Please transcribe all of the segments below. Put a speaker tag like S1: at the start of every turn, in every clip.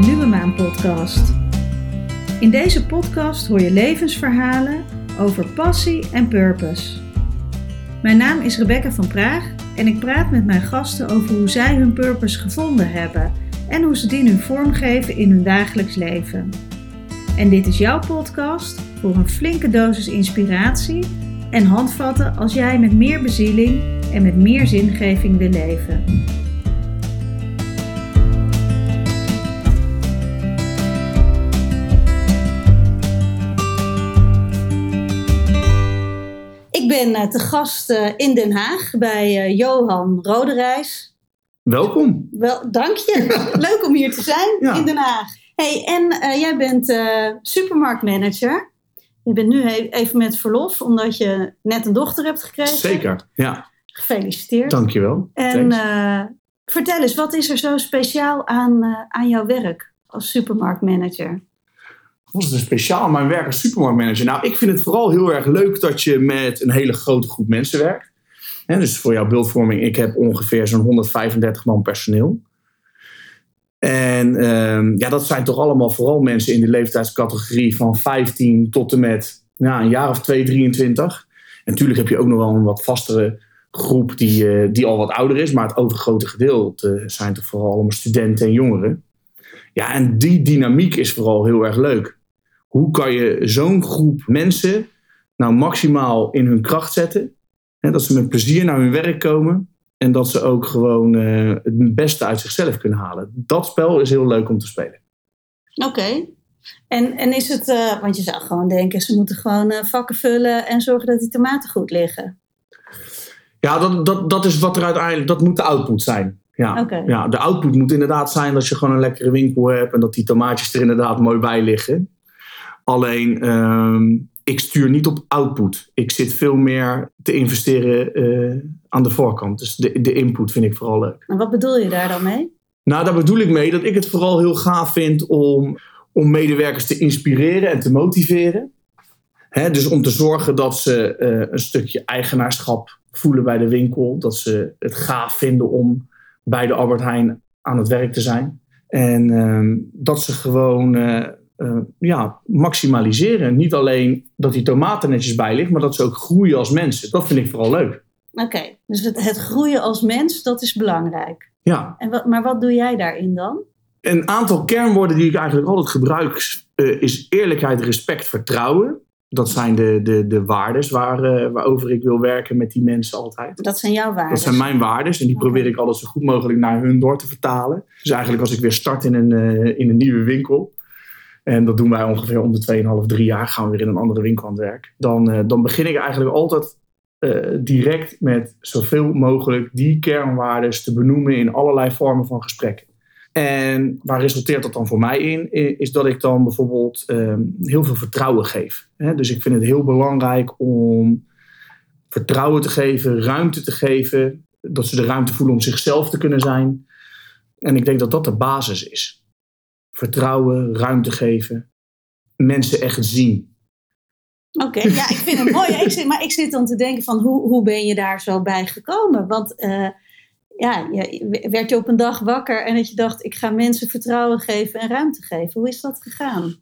S1: Nieuwe Maan podcast. In deze podcast hoor je levensverhalen over passie en purpose. Mijn naam is Rebecca van Praag en ik praat met mijn gasten over hoe zij hun purpose gevonden hebben en hoe ze die nu vormgeven in hun dagelijks leven. En dit is jouw podcast voor een flinke dosis inspiratie en handvatten als jij met meer bezieling en met meer zingeving wil leven. Ben eh, te gast eh, in Den Haag bij eh, Johan Roderijs.
S2: Welkom.
S1: Wel, dank je. Leuk om hier te zijn
S2: Ja.
S1: in Den Haag. Hey, en jij bent supermarktmanager. Je bent nu he- even met verlof, omdat je net een dochter hebt gekregen.
S2: Zeker. Ja,
S1: Gefeliciteerd.
S2: dankjewel.
S1: En
S2: Thanks.
S1: eh, vertel eens, wat is er zo speciaal aan, aan jouw werk als supermarktmanager?
S2: Wat is er speciaal mijn werk als supermarktmanager? Nou, ik vind het vooral heel erg leuk dat je met een hele grote groep mensen werkt. Hè, dus voor jouw beeldvorming, ik heb ongeveer zo'n 135 man personeel. En ehm, ja, dat zijn toch allemaal vooral mensen in de leeftijdscategorie van 15 tot en met ja, een jaar of 2, 23. En natuurlijk heb je ook nog wel een wat vastere groep die, eh, die al wat ouder is. Maar het overgrote gedeelte zijn toch vooral allemaal studenten en jongeren. Ja, en die dynamiek is vooral heel erg leuk. Hoe kan je zo'n groep mensen nou maximaal in hun kracht zetten? Hè, dat ze met plezier naar hun werk komen. En dat ze ook gewoon eh, het beste uit zichzelf kunnen halen. Dat spel is heel leuk om te spelen.
S1: Oké. En, en is het, eh, want je zou gewoon denken, ze moeten gewoon eh, vakken vullen en zorgen dat die tomaten goed liggen.
S2: Ja, dat, dat, dat is wat er uiteindelijk, dat moet de output zijn. Ja. Ja, de output moet inderdaad zijn dat je gewoon een lekkere winkel hebt en dat die tomaatjes er inderdaad mooi bij liggen. Alleen, ehm, ik stuur niet op output. Ik zit veel meer te investeren eh, aan de voorkant. Dus de, de input vind ik vooral leuk.
S1: En wat bedoel je daar dan mee?
S2: Nou, daar bedoel ik mee dat ik het vooral heel gaaf vind om, om medewerkers te inspireren en te motiveren. Dus om te zorgen dat ze eh, een stukje eigenaarschap voelen bij de winkel. Dat ze het gaaf vinden om bij de Albert Heijn aan het werk te zijn. En ehm, dat ze gewoon eh, ja, maximaliseren. Niet alleen dat die tomaten netjes bij ligt, maar dat ze ook groeien als mensen. Dat vind ik vooral leuk.
S1: Oké, dus het, het groeien als mens, dat is belangrijk.
S2: Ja,
S1: En wat, maar wat doe jij daarin dan?
S2: een aantal kernwoorden die ik eigenlijk altijd gebruik eh, is eerlijkheid, respect, vertrouwen. Dat zijn de, de, de waardes waar, eh, waarover ik wil werken met die mensen altijd.
S1: Dat zijn jouw waarden.
S2: Dat zijn mijn waardes en die probeer ik altijd zo goed mogelijk naar hun door te vertalen. Dus eigenlijk als ik weer start in een, in een nieuwe winkel. En dat doen wij ongeveer om de 2,5, 3 jaar. Gaan we weer in een andere winkel aan het werk. Dan, eh, dan begin ik eigenlijk altijd eh, direct met zoveel mogelijk die kernwaardes te benoemen in allerlei vormen van gesprekken. En waar resulteert dat dan voor mij in? Is dat ik dan bijvoorbeeld ehm, heel veel vertrouwen geef. Hè? Dus ik vind het heel belangrijk om vertrouwen te geven, ruimte te geven. Dat ze de ruimte voelen om zichzelf te kunnen zijn. En ik denk dat dat de basis is. Vertrouwen, ruimte geven, mensen echt zien.
S1: Oké, ja, ik vind het mooi. Ik zit, maar ik zit dan te denken van hoe, hoe ben je daar zo bij gekomen? Want eh, ja, je, werd je op een dag wakker en dat je dacht, ik ga mensen vertrouwen geven en ruimte geven. Hoe is dat gegaan?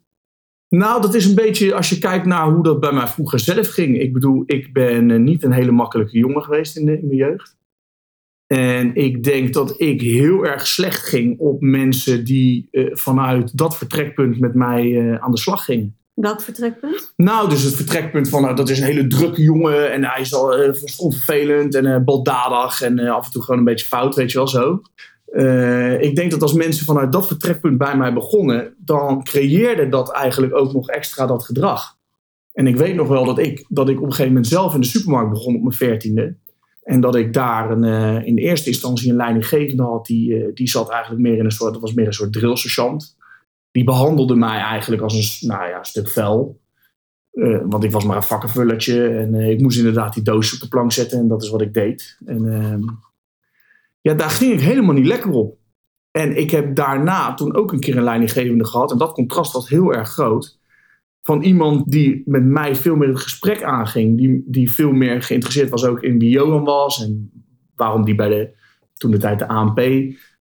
S2: Nou, dat is een beetje als je kijkt naar hoe dat bij mij vroeger zelf ging. Ik bedoel, ik ben eh, niet een hele makkelijke jongen geweest in, de, in mijn jeugd. En ik denk dat ik heel erg slecht ging op mensen die eh, vanuit dat vertrekpunt met mij eh, aan de slag gingen.
S1: Welk vertrekpunt?
S2: Nou, dus het vertrekpunt van nou, dat is een hele drukke jongen en hij is al eh, vervelend en baldadig en af en toe gewoon een beetje fout, weet je wel zo. Ik denk dat als mensen vanuit dat vertrekpunt bij mij begonnen, dan creëerde dat eigenlijk ook nog extra dat gedrag. En ik weet nog wel dat ik, dat ik op een gegeven moment zelf in de supermarkt begon op mijn veertiende. En dat ik daar een, eh, in eerste instantie een leidinggevende had, die, eh, die zat eigenlijk meer in een soort, dat was meer een soort drillsergeant. Die behandelde mij eigenlijk als een nou ja, stuk vel. Eh, want ik was maar een vakkenvullertje en ik moest inderdaad die doos op de plank zetten en dat is wat ik deed. En ehm, ja, daar ging ik helemaal niet lekker op. En ik heb daarna toen ook een keer een leidinggevende gehad en dat contrast was heel erg groot. Van iemand die met mij veel meer het gesprek aanging, die, die veel meer geïnteresseerd was ook in wie Johan was en waarom die bij de, toen de tijd de ANP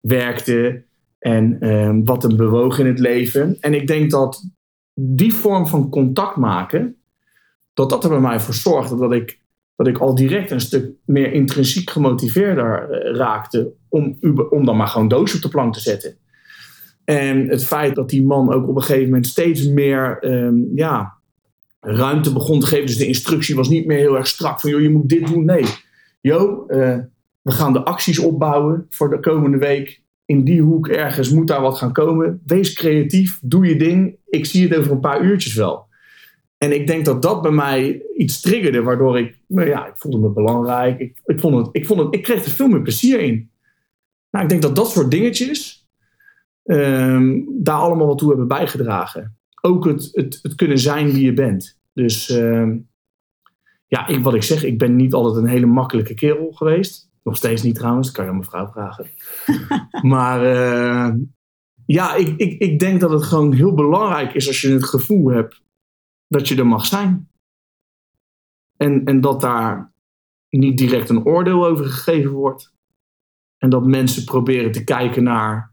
S2: werkte. En ehm, wat hem bewoog in het leven. En ik denk dat die vorm van contact maken, dat dat er bij mij voor zorgde dat ik, dat ik al direct een stuk meer intrinsiek gemotiveerder eh, raakte om, om dan maar gewoon doos op de plank te zetten. En het feit dat die man ook op een gegeven moment steeds meer ehm, ja, ruimte begon te geven. Dus de instructie was niet meer heel erg strak van joh, je moet dit doen. Nee, joh, uh, we gaan de acties opbouwen voor de komende week. In die hoek ergens moet daar wat gaan komen. Wees creatief, doe je ding. Ik zie het over een paar uurtjes wel. En ik denk dat dat bij mij iets triggerde, waardoor ik, nou ja, ik voelde me belangrijk. Ik, ik, vond het, ik, vond het, ik kreeg er veel meer plezier in. Nou, ik denk dat dat soort dingetjes ehm, daar allemaal wat toe hebben bijgedragen. Ook het, het, het kunnen zijn wie je bent. Dus ehm, ja, ik, wat ik zeg, ik ben niet altijd een hele makkelijke kerel geweest. Nog steeds niet trouwens, dat kan je aan mijn vrouw vragen. maar uh, ja, ik, ik, ik denk dat het gewoon heel belangrijk is als je het gevoel hebt dat je er mag zijn. En, en dat daar niet direct een oordeel over gegeven wordt. En dat mensen proberen te kijken naar: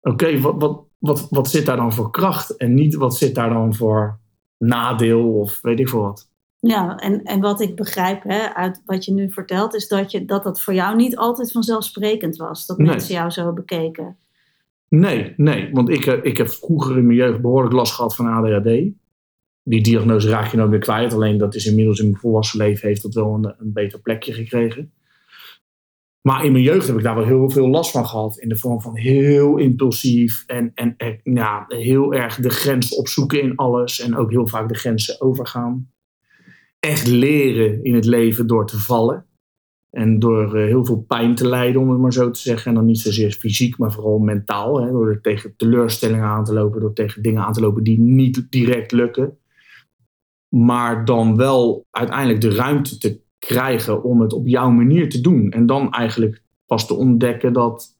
S2: oké, wat, wat, wat, wat zit daar dan voor kracht? En niet wat zit daar dan voor nadeel of weet ik veel wat.
S1: Ja, en, en wat ik begrijp hè, uit wat je nu vertelt, is dat, je, dat dat voor jou niet altijd vanzelfsprekend was. Dat mensen jou zo bekeken.
S2: Nee, nee, want ik, ik heb vroeger in mijn jeugd behoorlijk last gehad van ADHD. Die diagnose raak je nooit meer kwijt, alleen dat is inmiddels in mijn volwassen leven heeft dat wel een, een beter plekje gekregen. Maar in mijn jeugd heb ik daar wel heel veel last van gehad. In de vorm van heel impulsief en, en, ja, heel erg de grens opzoeken in alles. En ook heel vaak de grenzen overgaan echt leren in het leven door te vallen. En door eh, heel veel pijn te lijden, om het maar zo te zeggen. En dan niet zozeer fysiek, maar vooral mentaal. Hè, door er tegen teleurstellingen aan te lopen, door tegen dingen aan te lopen die niet direct lukken. Maar dan wel uiteindelijk de ruimte te krijgen om het op jouw manier te doen. En dan eigenlijk pas te ontdekken dat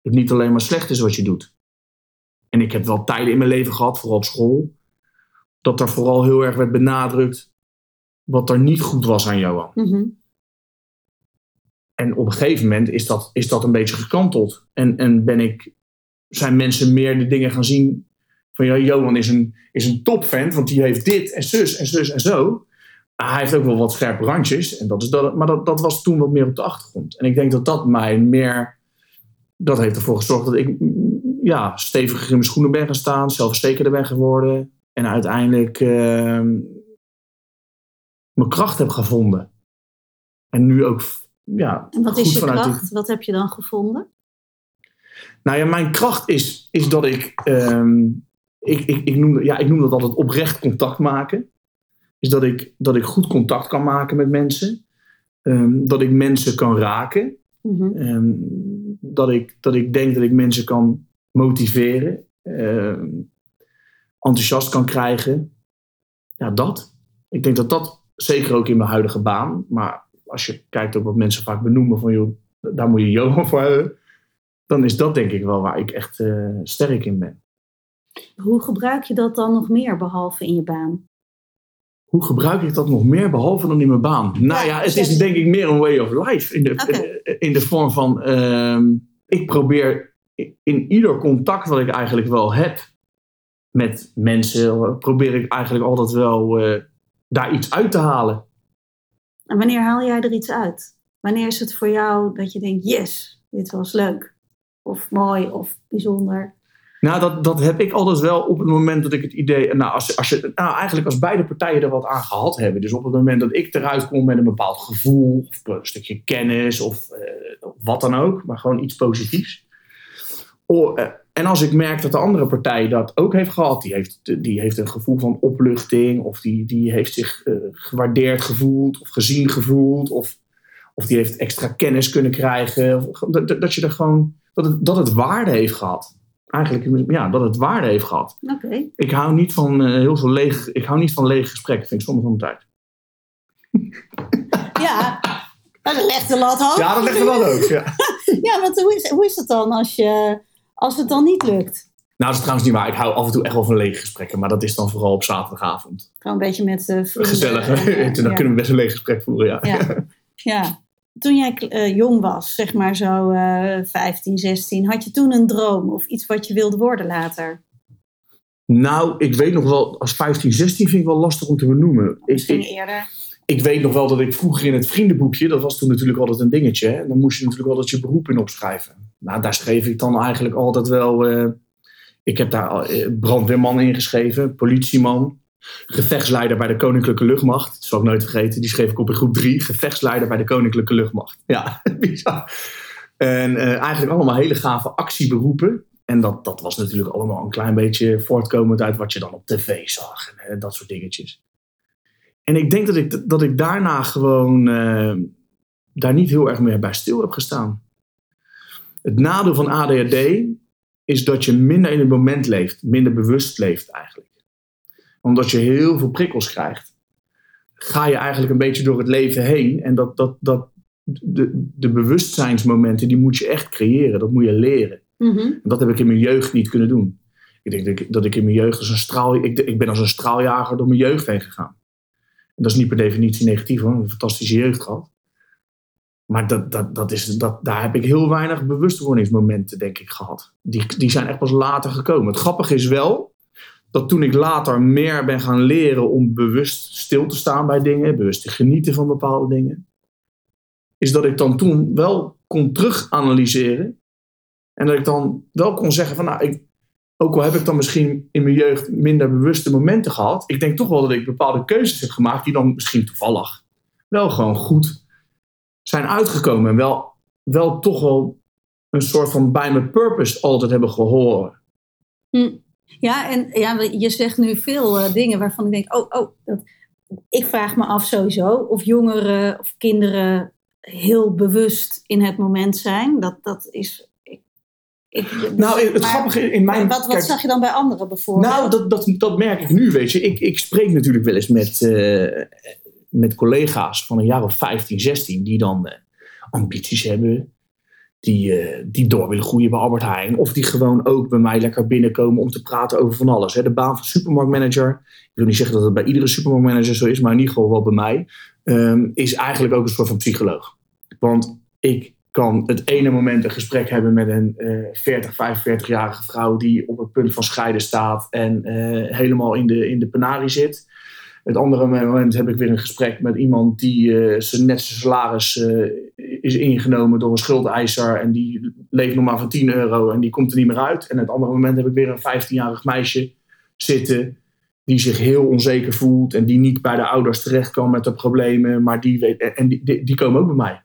S2: het niet alleen maar slecht is wat je doet. En ik heb wel tijden in mijn leven gehad, vooral op school, dat er vooral heel erg werd benadrukt wat er niet goed was aan Johan. Mhm. En op een gegeven moment is dat, is dat een beetje gekanteld. En, en ben ik, zijn mensen meer de dingen gaan zien van ja, Johan is een, is een topvent, want die heeft dit en zus en zus en zo. Hij heeft ook wel wat scherpe randjes, en dat is dat, maar dat, dat was toen wat meer op de achtergrond. En ik denk dat dat mij meer, dat heeft ervoor gezorgd dat ik ja, steviger in mijn schoenen ben gaan staan, zelfverzekerder ben geworden. En uiteindelijk ehm, mijn kracht heb gevonden. En nu ook, ja.
S1: En wat is je kracht? Wat heb je dan gevonden?
S2: Nou ja, mijn kracht is, is dat ik, ehm, ik, ik, ik, noem, ja, ik noem dat altijd oprecht contact maken. Is dat ik, dat ik goed contact kan maken met mensen. Ehm, dat ik mensen kan raken. Mhm. Ehm, dat, ik, dat ik denk dat ik mensen kan motiveren. enthousiast kan krijgen. Ja, dat. Ik denk dat dat Zeker ook in mijn huidige baan. Maar als je kijkt op wat mensen vaak benoemen van joh, daar moet je Johan voor hebben. Dan is dat denk ik wel waar ik echt uh, sterk in ben.
S1: Hoe gebruik je dat dan nog meer behalve in je baan?
S2: Hoe gebruik ik dat nog meer behalve dan in mijn baan? Nou ja, het is denk ik meer een way of life. In de, eh, in de vorm van, uh, ik probeer in ieder contact wat ik eigenlijk wel heb met mensen, probeer ik eigenlijk altijd wel uh, daar iets uit te halen.
S1: En wanneer haal jij er iets uit? Wanneer is het voor jou dat je denkt, yes, dit was leuk? Of mooi of bijzonder?
S2: Nou, dat, dat heb ik altijd wel op het moment dat ik het idee. Nou, als, als je, nou, eigenlijk als beide partijen er wat aan gehad hebben. Dus op het moment dat ik eruit kom met een bepaald gevoel, of een stukje kennis, of uh, wat dan ook, maar gewoon iets positiefs. Oh, en als ik merk dat de andere partij dat ook heeft gehad, die heeft, die heeft een gevoel van opluchting, of die, die heeft zich uh, gewaardeerd gevoeld, of gezien gevoeld, of, of die heeft extra kennis kunnen krijgen, dat, dat, je er gewoon, dat het, dat het waarde heeft gehad. Eigenlijk, ja, dat het waarde heeft gehad.
S1: Oké.
S2: Ik hou niet van uh, heel veel leeg, ik hou niet van lege gesprekken, vind ik soms van de tijd.
S1: Ja, dat legt de lat hoog.
S2: Ja, dat legt de lat hoog, ja.
S1: ja, want hoe is, hoe is het dan als je als het dan niet lukt?
S2: Nou, dat is trouwens niet waar. Ik hou af en toe echt wel van lege gesprekken. Maar dat is dan vooral op zaterdagavond.
S1: Gewoon een beetje met uh, vrienden.
S2: Gezellig. dan kunnen we best een leeg gesprek voeren, ja.
S1: Ja. ja. Toen jij uh, jong was, zeg maar zo uh, 15, 16, had je toen een droom of iets wat je wilde worden later?
S2: Nou, ik weet nog wel, als 15, 16 vind ik wel lastig om te benoemen.
S1: Misschien ik, eerder.
S2: Ik weet nog wel dat ik vroeger in het vriendenboekje, dat was toen natuurlijk altijd een dingetje, en dan moest je natuurlijk altijd je beroep in opschrijven. Nou, daar schreef ik dan eigenlijk altijd wel. Uh, ik heb daar brandweerman ingeschreven, politieman, gevechtsleider bij de Koninklijke Luchtmacht. Dat zal ik nooit vergeten. Die schreef ik op in groep 3. Gevechtsleider bij de Koninklijke Luchtmacht. Ja, bizar. En uh, eigenlijk allemaal hele gave actieberoepen. En dat, dat was natuurlijk allemaal een klein beetje voortkomend uit wat je dan op tv zag. En, en dat soort dingetjes. En ik denk dat ik, dat ik daarna gewoon uh, daar niet heel erg meer bij stil heb gestaan. Het nadeel van ADHD is dat je minder in het moment leeft. Minder bewust leeft eigenlijk omdat je heel veel prikkels krijgt, ga je eigenlijk een beetje door het leven heen. En dat, dat, dat, de, de bewustzijnsmomenten, die moet je echt creëren. Dat moet je leren.
S1: Mhm. en
S2: dat heb ik in mijn jeugd niet kunnen doen. Ik denk dat ik, dat ik in mijn jeugd als een straal... Ik, ik ben als een straaljager door mijn jeugd heen gegaan. En dat is niet per definitie negatief hoor. Een fantastische jeugd gehad. Maar dat, dat, dat is, dat, daar heb ik heel weinig bewustwordingsmomenten, denk ik, gehad. Die, die zijn echt pas later gekomen. Het grappige is wel dat toen ik later meer ben gaan leren om bewust stil te staan bij dingen, bewust te genieten van bepaalde dingen, is dat ik dan toen wel kon terug analyseren. En dat ik dan wel kon zeggen van, nou, ik, ook al heb ik dan misschien in mijn jeugd minder bewuste momenten gehad, ik denk toch wel dat ik bepaalde keuzes heb gemaakt die dan misschien toevallig wel gewoon goed zijn uitgekomen. En wel, wel toch wel een soort van bij mijn purpose altijd hebben gehoord.
S1: Hm. Ja, en ja, je zegt nu veel uh, dingen waarvan ik denk, oh, oh, dat, ik vraag me af sowieso of jongeren of kinderen heel bewust in het moment zijn. Dat, dat is. Ik, ik,
S2: nou, het maar, grappige in mijn.
S1: Wat, wat zag je dan bij anderen bijvoorbeeld?
S2: Nou, dat, dat, dat merk ik nu, weet je. Ik, ik spreek natuurlijk wel eens met, uh, met collega's van een jaar of 15, 16, die dan uh, ambities hebben die, uh, die door willen groeien bij Albert Heijn. Of die gewoon ook bij mij lekker binnenkomen om te praten over van alles. Hè. De baan van supermarktmanager, ik wil niet zeggen dat het bij iedere supermarktmanager zo is, maar in ieder geval wel bij mij, um, is eigenlijk ook een soort van psycholoog. Want ik kan het ene moment een gesprek hebben met een uh, 40, 45-jarige vrouw die op het punt van scheiden staat en uh, helemaal in de, in de penarie zit. Het andere moment heb ik weer een gesprek met iemand die uh, zijn net zijn salaris uh, is ingenomen door een schuldeiser. En die leeft nog maar van 10 euro en die komt er niet meer uit. En het andere moment heb ik weer een 15-jarig meisje zitten die zich heel onzeker voelt en die niet bij de ouders terecht kan met de problemen. Maar die, weet, en die, die, die komen ook bij mij.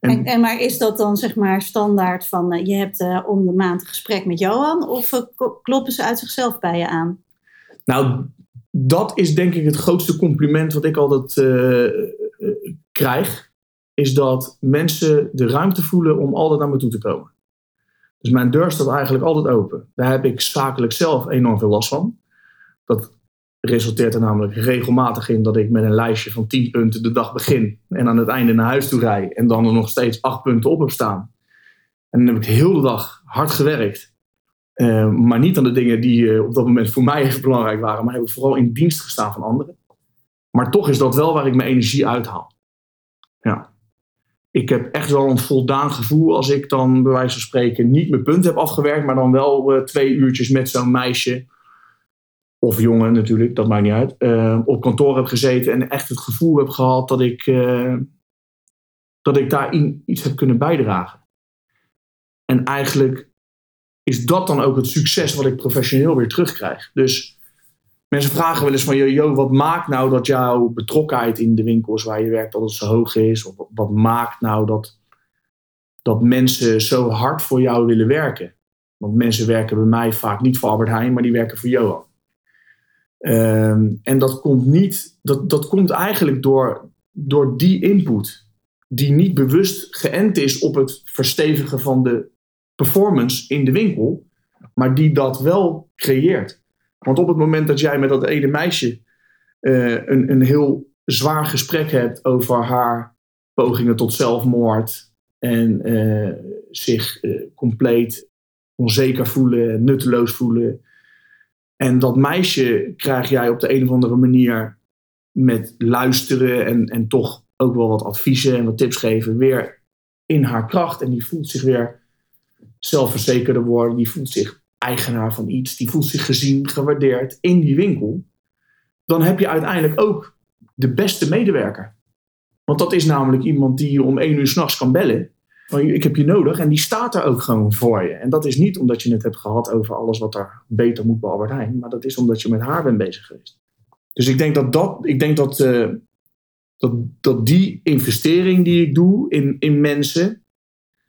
S1: En, en, maar is dat dan zeg maar standaard van uh, je hebt om de maand een gesprek met Johan of kloppen ze uit zichzelf bij je aan?
S2: Nou, dat is denk ik het grootste compliment wat ik altijd uh, krijg. Is dat mensen de ruimte voelen om altijd naar me toe te komen. Dus mijn deur staat eigenlijk altijd open. Daar heb ik zakelijk zelf enorm veel last van. Dat resulteert er namelijk regelmatig in dat ik met een lijstje van 10 punten de dag begin. En aan het einde naar huis toe rij. En dan er nog steeds 8 punten op heb staan. En dan heb ik de hele dag hard gewerkt. Uh, maar niet aan de dingen die uh, op dat moment voor mij even belangrijk waren, maar heb ik vooral in dienst gestaan van anderen. Maar toch is dat wel waar ik mijn energie uithaal. Ja. Ik heb echt wel een voldaan gevoel als ik dan bij wijze van spreken niet mijn punt heb afgewerkt, maar dan wel uh, twee uurtjes met zo'n meisje, of jongen natuurlijk, dat maakt niet uit, op kantoor heb gezeten en echt het gevoel heb gehad dat ik, dat ik daar iets heb kunnen bijdragen. En eigenlijk is dat dan ook het succes wat ik professioneel weer terugkrijg. Dus mensen vragen wel eens van, joh, wat maakt nou dat jouw betrokkenheid in de winkels waar je werkt altijd zo hoog is? Of wat maakt nou dat, dat mensen zo hard voor jou willen werken? Want mensen werken bij mij vaak niet voor Albert Heijn, maar die werken voor Johan. Ehm, en dat komt, niet, dat, dat komt eigenlijk door, door die input, die niet bewust geënt is op het verstevigen van de performance in de winkel, maar die dat wel creëert. Want op het moment dat jij met dat ene meisje uh, een, een heel zwaar gesprek hebt over haar pogingen tot zelfmoord en uh, zich uh, compleet onzeker voelen, nutteloos voelen. En dat meisje krijg jij op de een of andere manier met luisteren en, en toch ook wel wat adviezen en wat tips geven, weer in haar kracht. En die voelt zich weer zelfverzekerder worden. Die voelt zich eigenaar van iets. Die voelt zich gezien, gewaardeerd in die winkel. Dan heb je uiteindelijk ook de beste medewerker. Want dat is namelijk iemand die je om één uur s'nachts kan bellen. Van, ik heb je nodig en die staat er ook gewoon voor je. En dat is niet omdat je het hebt gehad over alles wat er beter moet bij Heijn. Maar dat is omdat je met haar bent bezig geweest. Dus ik denk dat, dat, ik denk dat, uh, dat, dat die investering die ik doe in, in mensen,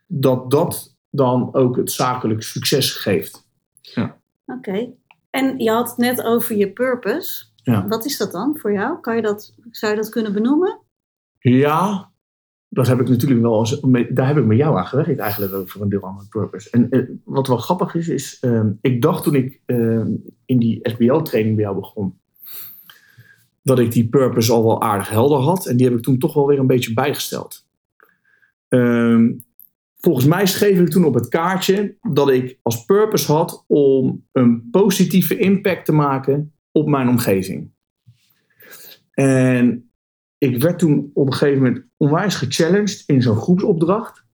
S2: dat dat dan ook het zakelijk succes geeft. Ja.
S1: Oké. En je had het net over je purpose. Ja. Wat is dat dan voor jou? Kan je dat, zou je dat kunnen benoemen?
S2: Ja, dat heb ik natuurlijk wel eens, daar heb ik met jou aan gewerkt eigenlijk ook voor een deel aan mijn purpose. En eh, wat wel grappig is, is uh, ik dacht toen ik uh, in die SBL-training bij jou begon, dat ik die purpose al wel aardig helder had. En die heb ik toen toch wel weer een beetje bijgesteld. Ehm, volgens mij schreef ik toen op het kaartje dat ik als purpose had om een positieve impact te maken op mijn omgeving. En ik werd toen op een gegeven moment onwijs gechallenged in zo'n groepsopdracht.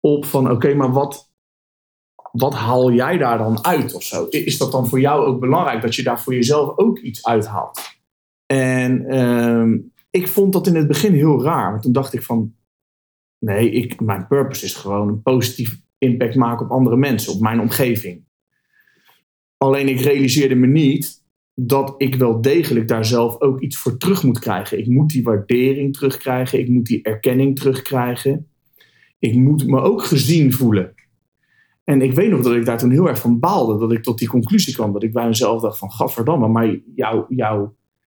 S2: Op van oké, maar wat, wat haal jij daar dan uit of zo? Is dat dan voor jou ook belangrijk dat je daar voor jezelf ook iets uithaalt? En ehm, ik vond dat in het begin heel raar. Want toen dacht ik van nee, ik, mijn purpose is gewoon een positief impact maken op andere mensen, op mijn omgeving. Alleen ik realiseerde me niet dat ik wel degelijk daar zelf ook iets voor terug moet krijgen. Ik moet die waardering terugkrijgen. Ik moet die erkenning terugkrijgen. Ik moet me ook gezien voelen. En ik weet nog dat ik daar toen heel erg van baalde. Dat ik tot die conclusie kwam. Dat ik bij mezelf dacht van, gadverdamme, maar jou,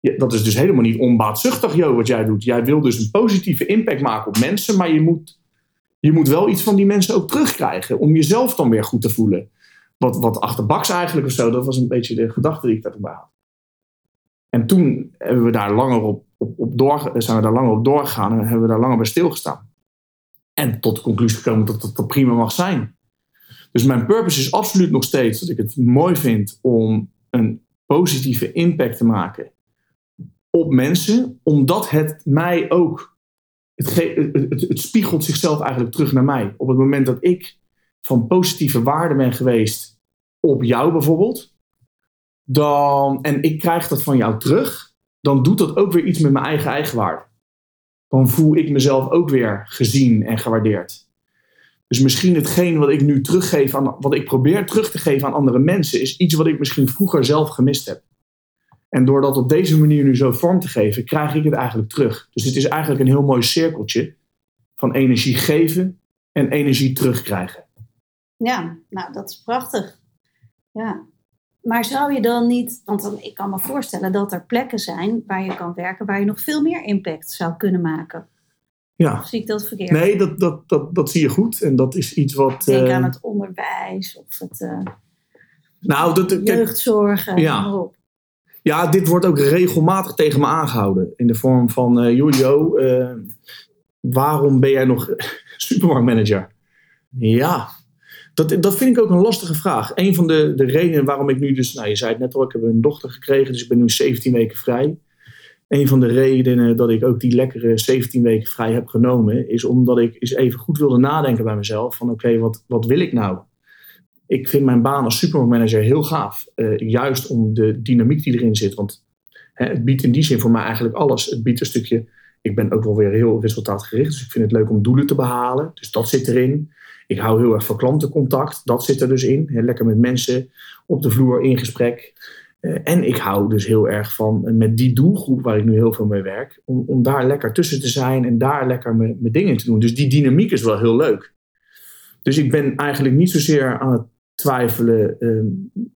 S2: jou, dat is dus helemaal niet onbaatzuchtig, joh, wat jij doet. Jij wil dus een positieve impact maken op mensen. Maar je moet, je moet wel iets van die mensen ook terugkrijgen. Om jezelf dan weer goed te voelen wat, wat achterbaks eigenlijk of zo. Dat was een beetje de gedachte die ik daar had. En toen hebben we daar langer op, op, op door, zijn we daar langer op doorgegaan en hebben we daar langer bij stilgestaan. En tot de conclusie gekomen dat dat, dat prima mag zijn. Dus mijn purpose is absoluut nog steeds dat ik het mooi vind om een positieve impact te maken op mensen, omdat het mij ook, het, het, het, spiegelt zichzelf eigenlijk terug naar mij. Op het moment dat ik van positieve waarde ben geweest op jou bijvoorbeeld, dan, en ik krijg dat van jou terug, dan doet dat ook weer iets met mijn eigen eigenwaarde. Dan voel ik mezelf ook weer gezien en gewaardeerd. Dus misschien hetgeen wat ik nu teruggeef aan, wat ik probeer terug te geven aan andere mensen, is iets wat ik misschien vroeger zelf gemist heb. En door dat op deze manier nu zo vorm te geven, krijg ik het eigenlijk terug. Dus het is eigenlijk een heel mooi cirkeltje van energie geven en energie terugkrijgen.
S1: Ja, nou dat is prachtig. Ja. Maar zou je dan niet, want dan, ik kan me voorstellen dat er plekken zijn waar je kan werken waar je nog veel meer impact zou kunnen maken. Ja. Of zie ik dat verkeerd?
S2: Nee, dat, dat, dat, dat zie je goed. En dat is iets wat.
S1: Denk uh, aan het onderwijs of het uh, nou, dat, jeugdzorgen. Ja.
S2: Ja, dit wordt ook regelmatig tegen me aangehouden. In de vorm van: uh, joh, waarom ben jij nog supermarktmanager? Ja, dat, dat vind ik ook een lastige vraag. Een van de, de redenen waarom ik nu dus, nou je zei het net al, ik heb een dochter gekregen, dus ik ben nu 17 weken vrij. Een van de redenen dat ik ook die lekkere 17 weken vrij heb genomen, is omdat ik eens even goed wilde nadenken bij mezelf van oké, wat, wat wil ik nou? Ik vind mijn baan als supermarktmanager heel gaaf. Uh, juist om de dynamiek die erin zit. Want hè, het biedt in die zin voor mij eigenlijk alles. Het biedt een stukje. Ik ben ook wel weer heel resultaatgericht. Dus ik vind het leuk om doelen te behalen. Dus dat zit erin. Ik hou heel erg van klantencontact. Dat zit er dus in. Lekker met mensen op de vloer in gesprek. Eh, en ik hou dus heel erg van eh, met die doelgroep waar ik nu heel veel mee werk, om, om daar lekker tussen te zijn en daar lekker mijn dingen te doen. Dus die dynamiek is wel heel leuk. Dus ik ben eigenlijk niet zozeer aan het twijfelen, uh,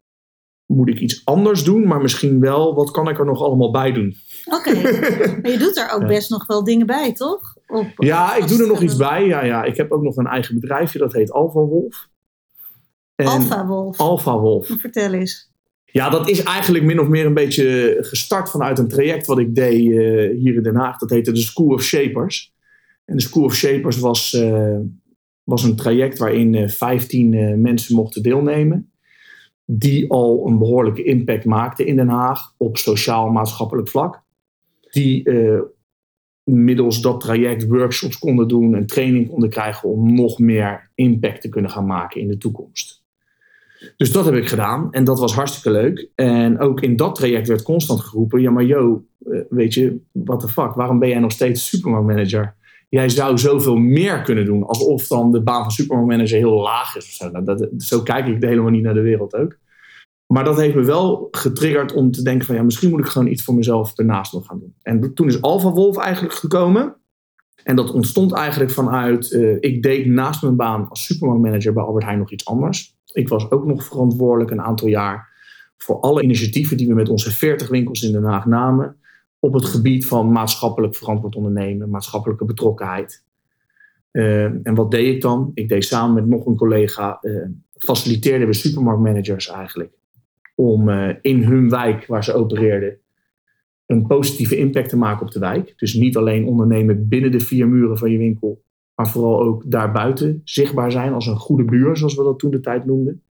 S2: moet ik iets anders doen, maar misschien wel, wat kan ik er nog allemaal bij doen?
S1: Oké, maar je doet er ook best nog wel dingen bij, toch?
S2: ja, ik doe er nog iets bij. Ja, ja. Ik heb ook nog een eigen bedrijfje, dat heet Alpha Wolf.
S1: Alpha Wolf?
S2: Alpha Wolf.
S1: Vertel eens.
S2: Ja, dat is eigenlijk min of meer een beetje gestart vanuit een traject wat ik deed uh, hier in Den Haag. Dat heette de School of Shapers. En de School of Shapers was, uh, was een traject waarin uh, 15 mensen mochten deelnemen. Die al een behoorlijke impact maakten in Den Haag op sociaal-maatschappelijk vlak. Die middels dat traject workshops konden doen en training konden krijgen om nog meer impact te kunnen gaan maken in de toekomst. Dus dat heb ik gedaan en dat was hartstikke leuk. En ook in dat traject werd constant geroepen: ja, maar yo, eh, weet je, what the fuck, waarom ben jij nog steeds supermarktmanager? Jij zou zoveel meer kunnen doen, alsof dan de baan van supermarktmanager heel laag is. Zo. Nou, dat, zo kijk ik helemaal niet naar de wereld ook. Maar dat heeft me wel getriggerd om te denken van ja, misschien moet ik gewoon iets voor mezelf ernaast nog gaan doen. En toen is Alpha Wolf eigenlijk gekomen. En dat ontstond eigenlijk vanuit, uh, ik deed naast mijn baan als supermarktmanager bij Albert Heijn nog iets anders. Ik was ook nog verantwoordelijk een aantal jaar voor alle initiatieven die we met onze 40 winkels in Den Haag namen. Op het gebied van maatschappelijk verantwoord ondernemen, maatschappelijke betrokkenheid. Uh, en wat deed ik dan? Ik deed samen met nog een collega, uh, faciliteerden we supermarktmanagers eigenlijk om uh, in hun wijk waar ze opereerden een positieve impact te maken op de wijk. Dus niet alleen ondernemen binnen de vier muren van je winkel, maar vooral ook daarbuiten zichtbaar zijn als een goede buur, zoals we dat toen de tijd noemden.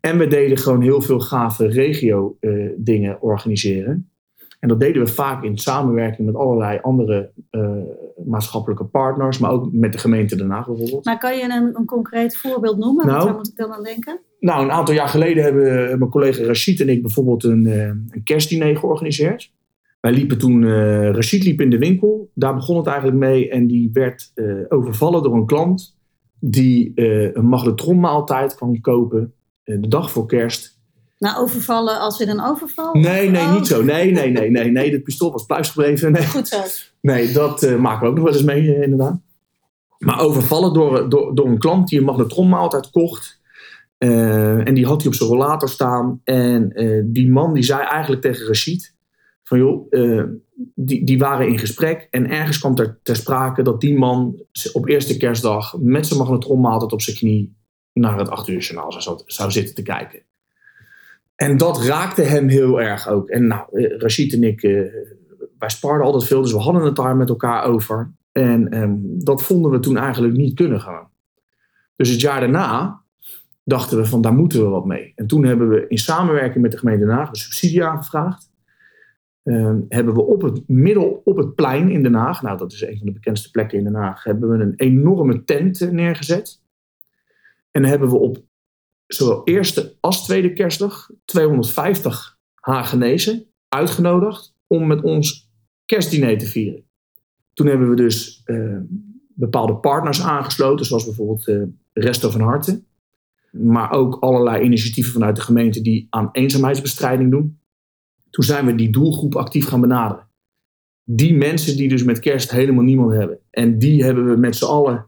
S2: En we deden gewoon heel veel gave regio uh, dingen organiseren. En dat deden we vaak in samenwerking met allerlei andere uh, maatschappelijke partners, maar ook met de gemeente daarna bijvoorbeeld.
S1: Maar kan je een, een concreet voorbeeld noemen? Nou, waar moet ik dan aan denken?
S2: Nou, een aantal jaar geleden hebben mijn collega Rashid en ik bijvoorbeeld een, uh, een kerstdiner georganiseerd. Wij liepen toen, uh, Rashid liep in de winkel, daar begon het eigenlijk mee. En die werd uh, overvallen door een klant die uh, een magnetronmaaltijd kwam kopen de dag voor kerst.
S1: Nou, overvallen als in een overval?
S2: Nee, nee, oh. niet zo. Nee, nee, nee, nee, nee. Het pistool was pluis gebleven. Nee.
S1: Goed zo.
S2: Nee, dat maken we ook nog wel eens mee, inderdaad. Maar overvallen door, door, door een klant die een magnetronmaaltijd kocht. en die had hij op zijn rollator staan. En die man die zei eigenlijk tegen Rashid van joh, die, die waren in gesprek en ergens kwam er ter sprake dat die man op eerste kerstdag met zijn magnetronmaaltijd op zijn knie naar het acht uur journaal zou, zou zitten te kijken. En dat raakte hem heel erg ook. En nou, eh, Rashid en ik, uh, wij sparden altijd veel, dus we hadden het daar met elkaar over. En um, dat vonden we toen eigenlijk niet kunnen gaan. Dus het jaar daarna dachten we van daar moeten we wat mee. En toen hebben we in samenwerking met de gemeente Den Haag een subsidie aangevraagd. Ehm, hebben we op het middel op het plein in Den Haag, nou dat is een van de bekendste plekken in Den Haag, hebben we een enorme tent eh, neergezet. En hebben we op zowel eerste als tweede kerstdag 250 Hagenezen uitgenodigd om met ons kerstdiner te vieren. Toen hebben we dus uh, bepaalde partners aangesloten, zoals bijvoorbeeld uh, Resto van Harte. Maar ook allerlei initiatieven vanuit de gemeente die aan eenzaamheidsbestrijding doen. Toen zijn we die doelgroep actief gaan benaderen. Die mensen die dus met kerst helemaal niemand hebben. En die hebben we met z'n allen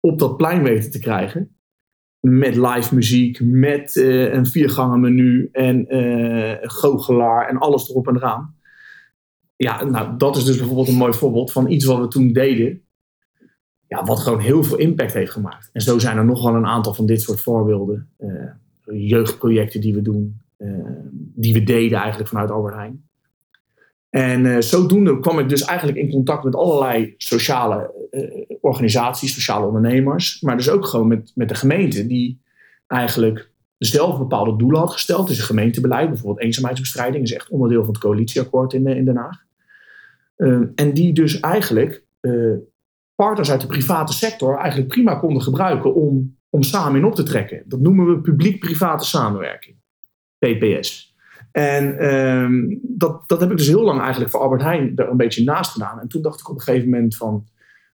S2: op dat plein weten te krijgen. Met live muziek, met uh, een viergangen menu en uh, goochelaar en alles erop en eraan. Ja, nou dat is dus bijvoorbeeld een mooi voorbeeld van iets wat we toen deden. Ja, wat gewoon heel veel impact heeft gemaakt. En zo zijn er nog wel een aantal van dit soort voorbeelden. Uh, jeugdprojecten die we doen. Eh, die we deden eigenlijk vanuit Albert Heijn. En uh, zodoende kwam ik dus eigenlijk in contact met allerlei sociale uh, organisaties, sociale ondernemers, maar dus ook gewoon met, met de gemeente, die eigenlijk zelf bepaalde doelen had gesteld. Dus een gemeentebeleid, bijvoorbeeld eenzaamheidsbestrijding, is echt onderdeel van het coalitieakkoord in, in Den Haag. Uh, en die dus eigenlijk partners uit de private sector eigenlijk prima konden gebruiken om, om samen in op te trekken. Dat noemen we publiek-private samenwerking. PPS. En um, dat, dat heb ik dus heel lang eigenlijk voor Albert Heijn er een beetje naast gedaan. En toen dacht ik op een gegeven moment van,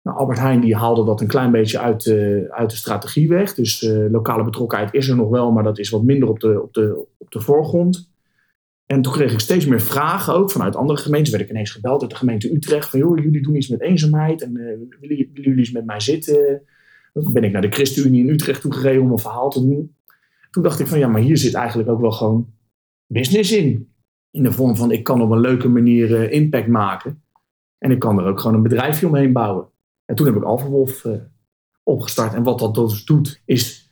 S2: nou, Albert Heijn die haalde dat een klein beetje uit, uh, uit de strategie weg. Dus uh, lokale betrokkenheid is er nog wel, maar dat is wat minder op de, op de, op de voorgrond. En toen kreeg ik steeds meer vragen ook vanuit andere gemeentes. Werd ik ineens gebeld uit de gemeente Utrecht. Van joh, jullie doen iets met eenzaamheid. En uh, willen, jullie eens met mij zitten? Ben ik naar de ChristenUnie in Utrecht toegereden om een verhaal te doen toen dacht ik van ja, maar hier zit eigenlijk ook wel gewoon business in. In de vorm van ik kan op een leuke manier uh, impact maken. En ik kan er ook gewoon een bedrijfje omheen bouwen. En toen heb ik Alpha Wolf uh, opgestart. En wat dat dus doet, is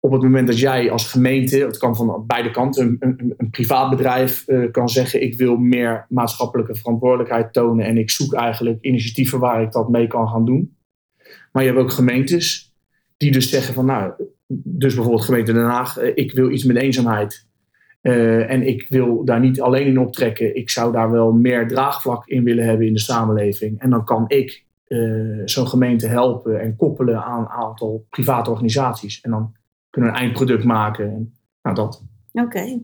S2: op het moment dat jij als gemeente, het kan van beide kanten, een, een, een privaat bedrijf uh, kan zeggen: Ik wil meer maatschappelijke verantwoordelijkheid tonen. En ik zoek eigenlijk initiatieven waar ik dat mee kan gaan doen. Maar je hebt ook gemeentes die dus zeggen: van nou, dus bijvoorbeeld gemeente Den Haag, eh, ik wil iets met eenzaamheid. Eh, en ik wil daar niet alleen in optrekken. Ik zou daar wel meer draagvlak in willen hebben in de samenleving. En dan kan ik eh, zo'n gemeente helpen en koppelen aan een aantal private organisaties. En dan kunnen we een eindproduct maken. En, nou, dat
S1: Oké.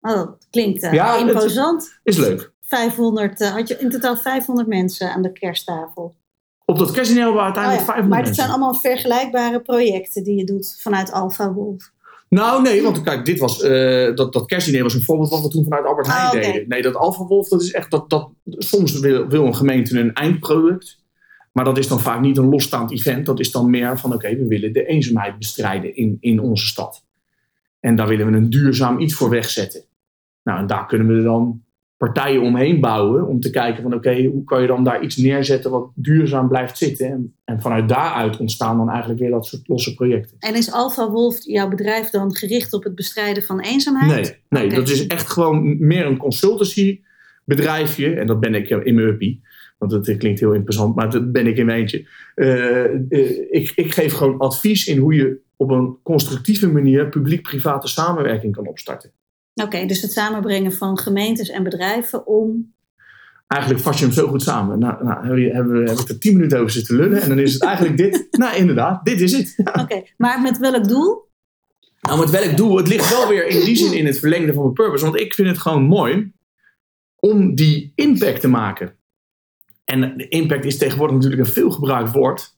S1: Oh, dat klinkt eh,
S2: Ja,
S1: imposant.
S2: is leuk.
S1: 500, eh, had je in totaal 500 mensen aan de kersttafel.
S2: Op dat kerstdiner hebben we uiteindelijk
S1: Oh ja,
S2: 500
S1: Maar het
S2: mensen.
S1: zijn allemaal vergelijkbare projecten die je doet vanuit Alpha Wolf.
S2: Nou, nee, want kijk, dit was, eh, dat, dat kerstdiner was een voorbeeld wat we toen vanuit Albert Heijn
S1: Ah,
S2: deden. Nee, dat Alpha Wolf, dat is echt, dat, dat, soms wil, wil een gemeente een eindproduct. Maar dat is dan vaak niet een losstaand event. Dat is dan meer van, oké, we willen de eenzaamheid bestrijden in, in onze stad. En daar willen we een duurzaam iets voor wegzetten. Nou, en daar kunnen we dan partijen omheen bouwen. Om te kijken van, oké, hoe kan je dan daar iets neerzetten wat duurzaam blijft zitten. En, en vanuit daaruit ontstaan dan eigenlijk weer dat soort losse projecten.
S1: En is Alpha Wolf, jouw bedrijf, dan gericht op het bestrijden van eenzaamheid?
S2: Nee, nee dat is echt gewoon meer een consultancy bedrijfje. En dat ben ik in mijn uppie. Want dat klinkt heel imposant, maar dat ben ik in mijn eentje. Eh, eh, ik, ik geef gewoon advies in hoe je op een constructieve manier publiek-private samenwerking kan opstarten.
S1: Oké, dus het samenbrengen van gemeentes en bedrijven om...
S2: Eigenlijk vat je hem zo goed samen. Nou, nou hebben we hebben er tien minuten over zitten lullen. En dan is het eigenlijk dit. Nou, inderdaad, dit is het.
S1: Oké, maar met welk doel?
S2: Nou, met welk doel? Het ligt wel weer in die zin in het verlengde van mijn purpose. Want ik vind het gewoon mooi om die impact te maken. En de impact is tegenwoordig natuurlijk een veelgebruikt woord.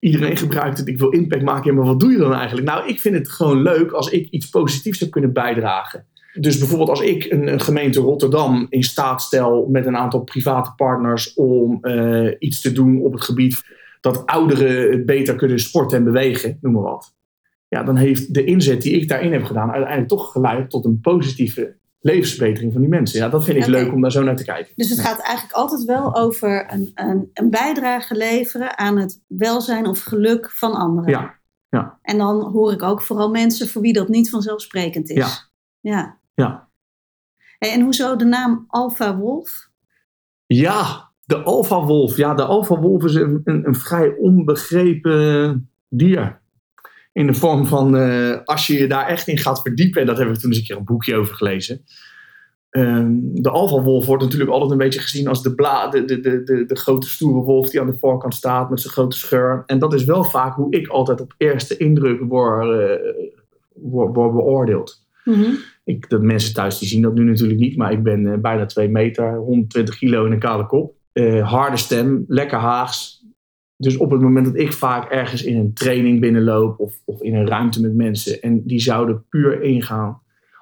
S2: Iedereen gebruikt het, ik wil impact maken. Maar wat doe je dan eigenlijk? Nou, ik vind het gewoon leuk als ik iets positiefs heb kunnen bijdragen. Dus bijvoorbeeld als ik een, een gemeente Rotterdam in staat stel met een aantal private partners om eh, iets te doen op het gebied dat ouderen beter kunnen sporten en bewegen, noem maar wat ja, dan heeft de inzet die ik daarin heb gedaan uiteindelijk toch geleid tot een positieve levensverbetering van die mensen. Ja, dat vind ik leuk om daar zo naar te kijken.
S1: Dus het gaat eigenlijk altijd wel over een, een, een bijdrage leveren aan het welzijn of geluk van anderen.
S2: Ja,
S1: En dan hoor ik ook vooral mensen voor wie dat niet vanzelfsprekend is.
S2: Ja.
S1: ja.
S2: Ja.
S1: En hoezo de naam Alpha Wolf?
S2: Ja, de alfa-wolf. Ja, de alfa-wolf is een, een, een vrij onbegrepen dier. In de vorm van, eh, als je je daar echt in gaat verdiepen, en dat hebben we toen eens een keer een boekje over gelezen. Ehm, de alfa-wolf wordt natuurlijk altijd een beetje gezien als de, bla, de, de, de, de, grote stoere wolf die aan de voorkant staat met zijn grote scheur. En dat is wel vaak hoe ik altijd op eerste indruk word, word, word beoordeeld.
S1: Mhm.
S2: Ik, de mensen thuis die zien dat nu natuurlijk niet, maar ik ben eh, bijna 2 meter, 120 kilo in een kale kop. Eh, harde stem, lekker Haags. Dus op het moment dat ik vaak ergens in een training binnenloop of, of in een ruimte met mensen en die zouden puur ingaan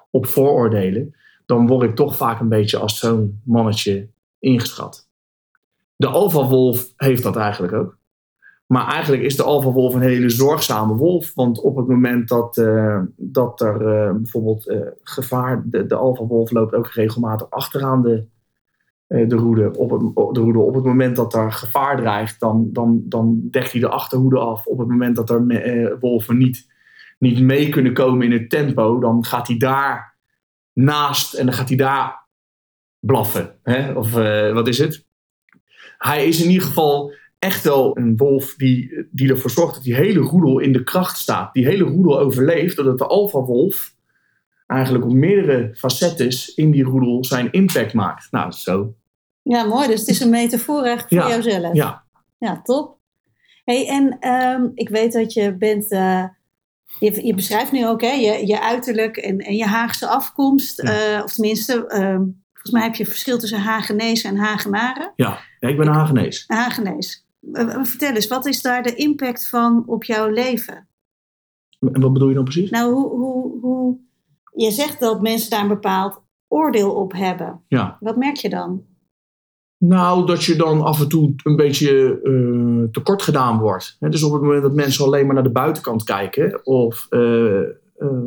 S2: op vooroordelen, dan word ik toch vaak een beetje als zo'n mannetje ingeschat. De alfa-wolf heeft dat eigenlijk ook. Maar eigenlijk is de alfa-wolf een hele zorgzame wolf. Want op het moment dat, eh, dat er eh, bijvoorbeeld eh, gevaar... De, de alfa-wolf loopt ook regelmatig achteraan de, de, roede, op het, de roede. Op het moment dat er gevaar dreigt, dan, dan, dan dekt hij de achterhoede af. Op het moment dat er wolven niet, niet mee kunnen komen in het tempo... dan gaat hij daar naast en dan gaat hij daar blaffen. Hè? Of wat is het? Hij is in ieder geval echt wel een wolf die, die ervoor zorgt dat die hele roedel in de kracht staat. Die hele roedel overleeft, doordat de alfa-wolf eigenlijk op meerdere facettes in die roedel zijn impact maakt. Nou, zo.
S1: Ja, mooi. Dus het is een metafoor eigenlijk voor
S2: Ja,
S1: jouzelf.
S2: Ja,
S1: Ja, top. Hey, en ehm, ik weet dat je bent... eh, je, je beschrijft nu ook hè, je, je uiterlijk en, en je Haagse afkomst.
S2: Ja.
S1: eh, of tenminste, ehm, volgens mij heb je verschil tussen Hagenees en Hagenaren.
S2: ja. ja ik ben een Hagenees.
S1: Hagenees. Eh, eh, vertel eens, wat is daar de impact van op jouw leven?
S2: En wat bedoel je dan precies?
S1: Nou, hoe, hoe, hoe... Je zegt dat mensen daar een bepaald oordeel op hebben.
S2: Ja.
S1: Wat merk je dan?
S2: Nou, dat je dan af en toe een beetje eh, tekort gedaan wordt. Hè, dus op het moment dat mensen alleen maar naar de buitenkant kijken, of eh, eh,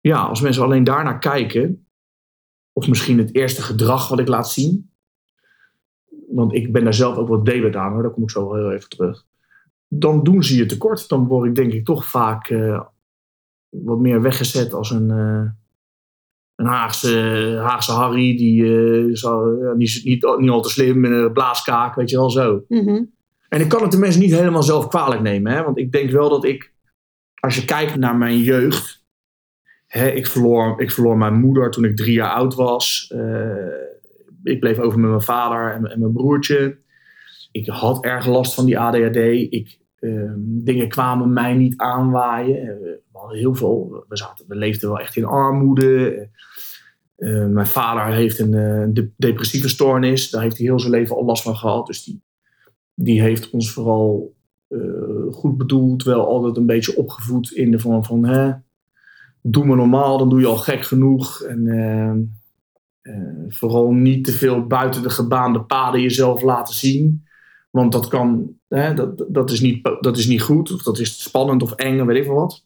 S2: ja, als mensen alleen daarnaar kijken, of misschien het eerste gedrag wat ik laat zien, want ik ben daar zelf ook wat debet aan hoor, daar kom ik zo wel heel even terug. Dan doen ze je tekort. Dan word ik denk ik toch vaak eh, wat meer weggezet als een, eh, een Haagse, Haagse Harry, die, ja, niet, niet, niet al te slim, met een blaaskaak, weet je wel zo.
S1: Mhm.
S2: En ik kan het de mensen niet helemaal zelf kwalijk nemen, hè? want ik denk wel dat ik, als je kijkt naar mijn jeugd, hè, ik, verloor, ik verloor mijn moeder toen ik drie jaar oud was. Ik bleef over met mijn vader en, mijn broertje. Ik had erg last van die ADHD. Ik, ehm, dingen kwamen mij niet aanwaaien. We hadden heel veel. We, zaten, we leefden wel echt in armoede. Uh, mijn vader heeft een depressieve stoornis. Daar heeft hij heel zijn leven al last van gehad. Dus die, die heeft ons vooral goed bedoeld, wel altijd een beetje opgevoed in de vorm van: hè, doe me normaal, dan doe je al gek genoeg. En vooral niet te veel buiten de gebaande paden jezelf laten zien. Want dat kan, hè, dat, dat, is niet, dat is niet goed, of dat is spannend of eng, weet ik wat.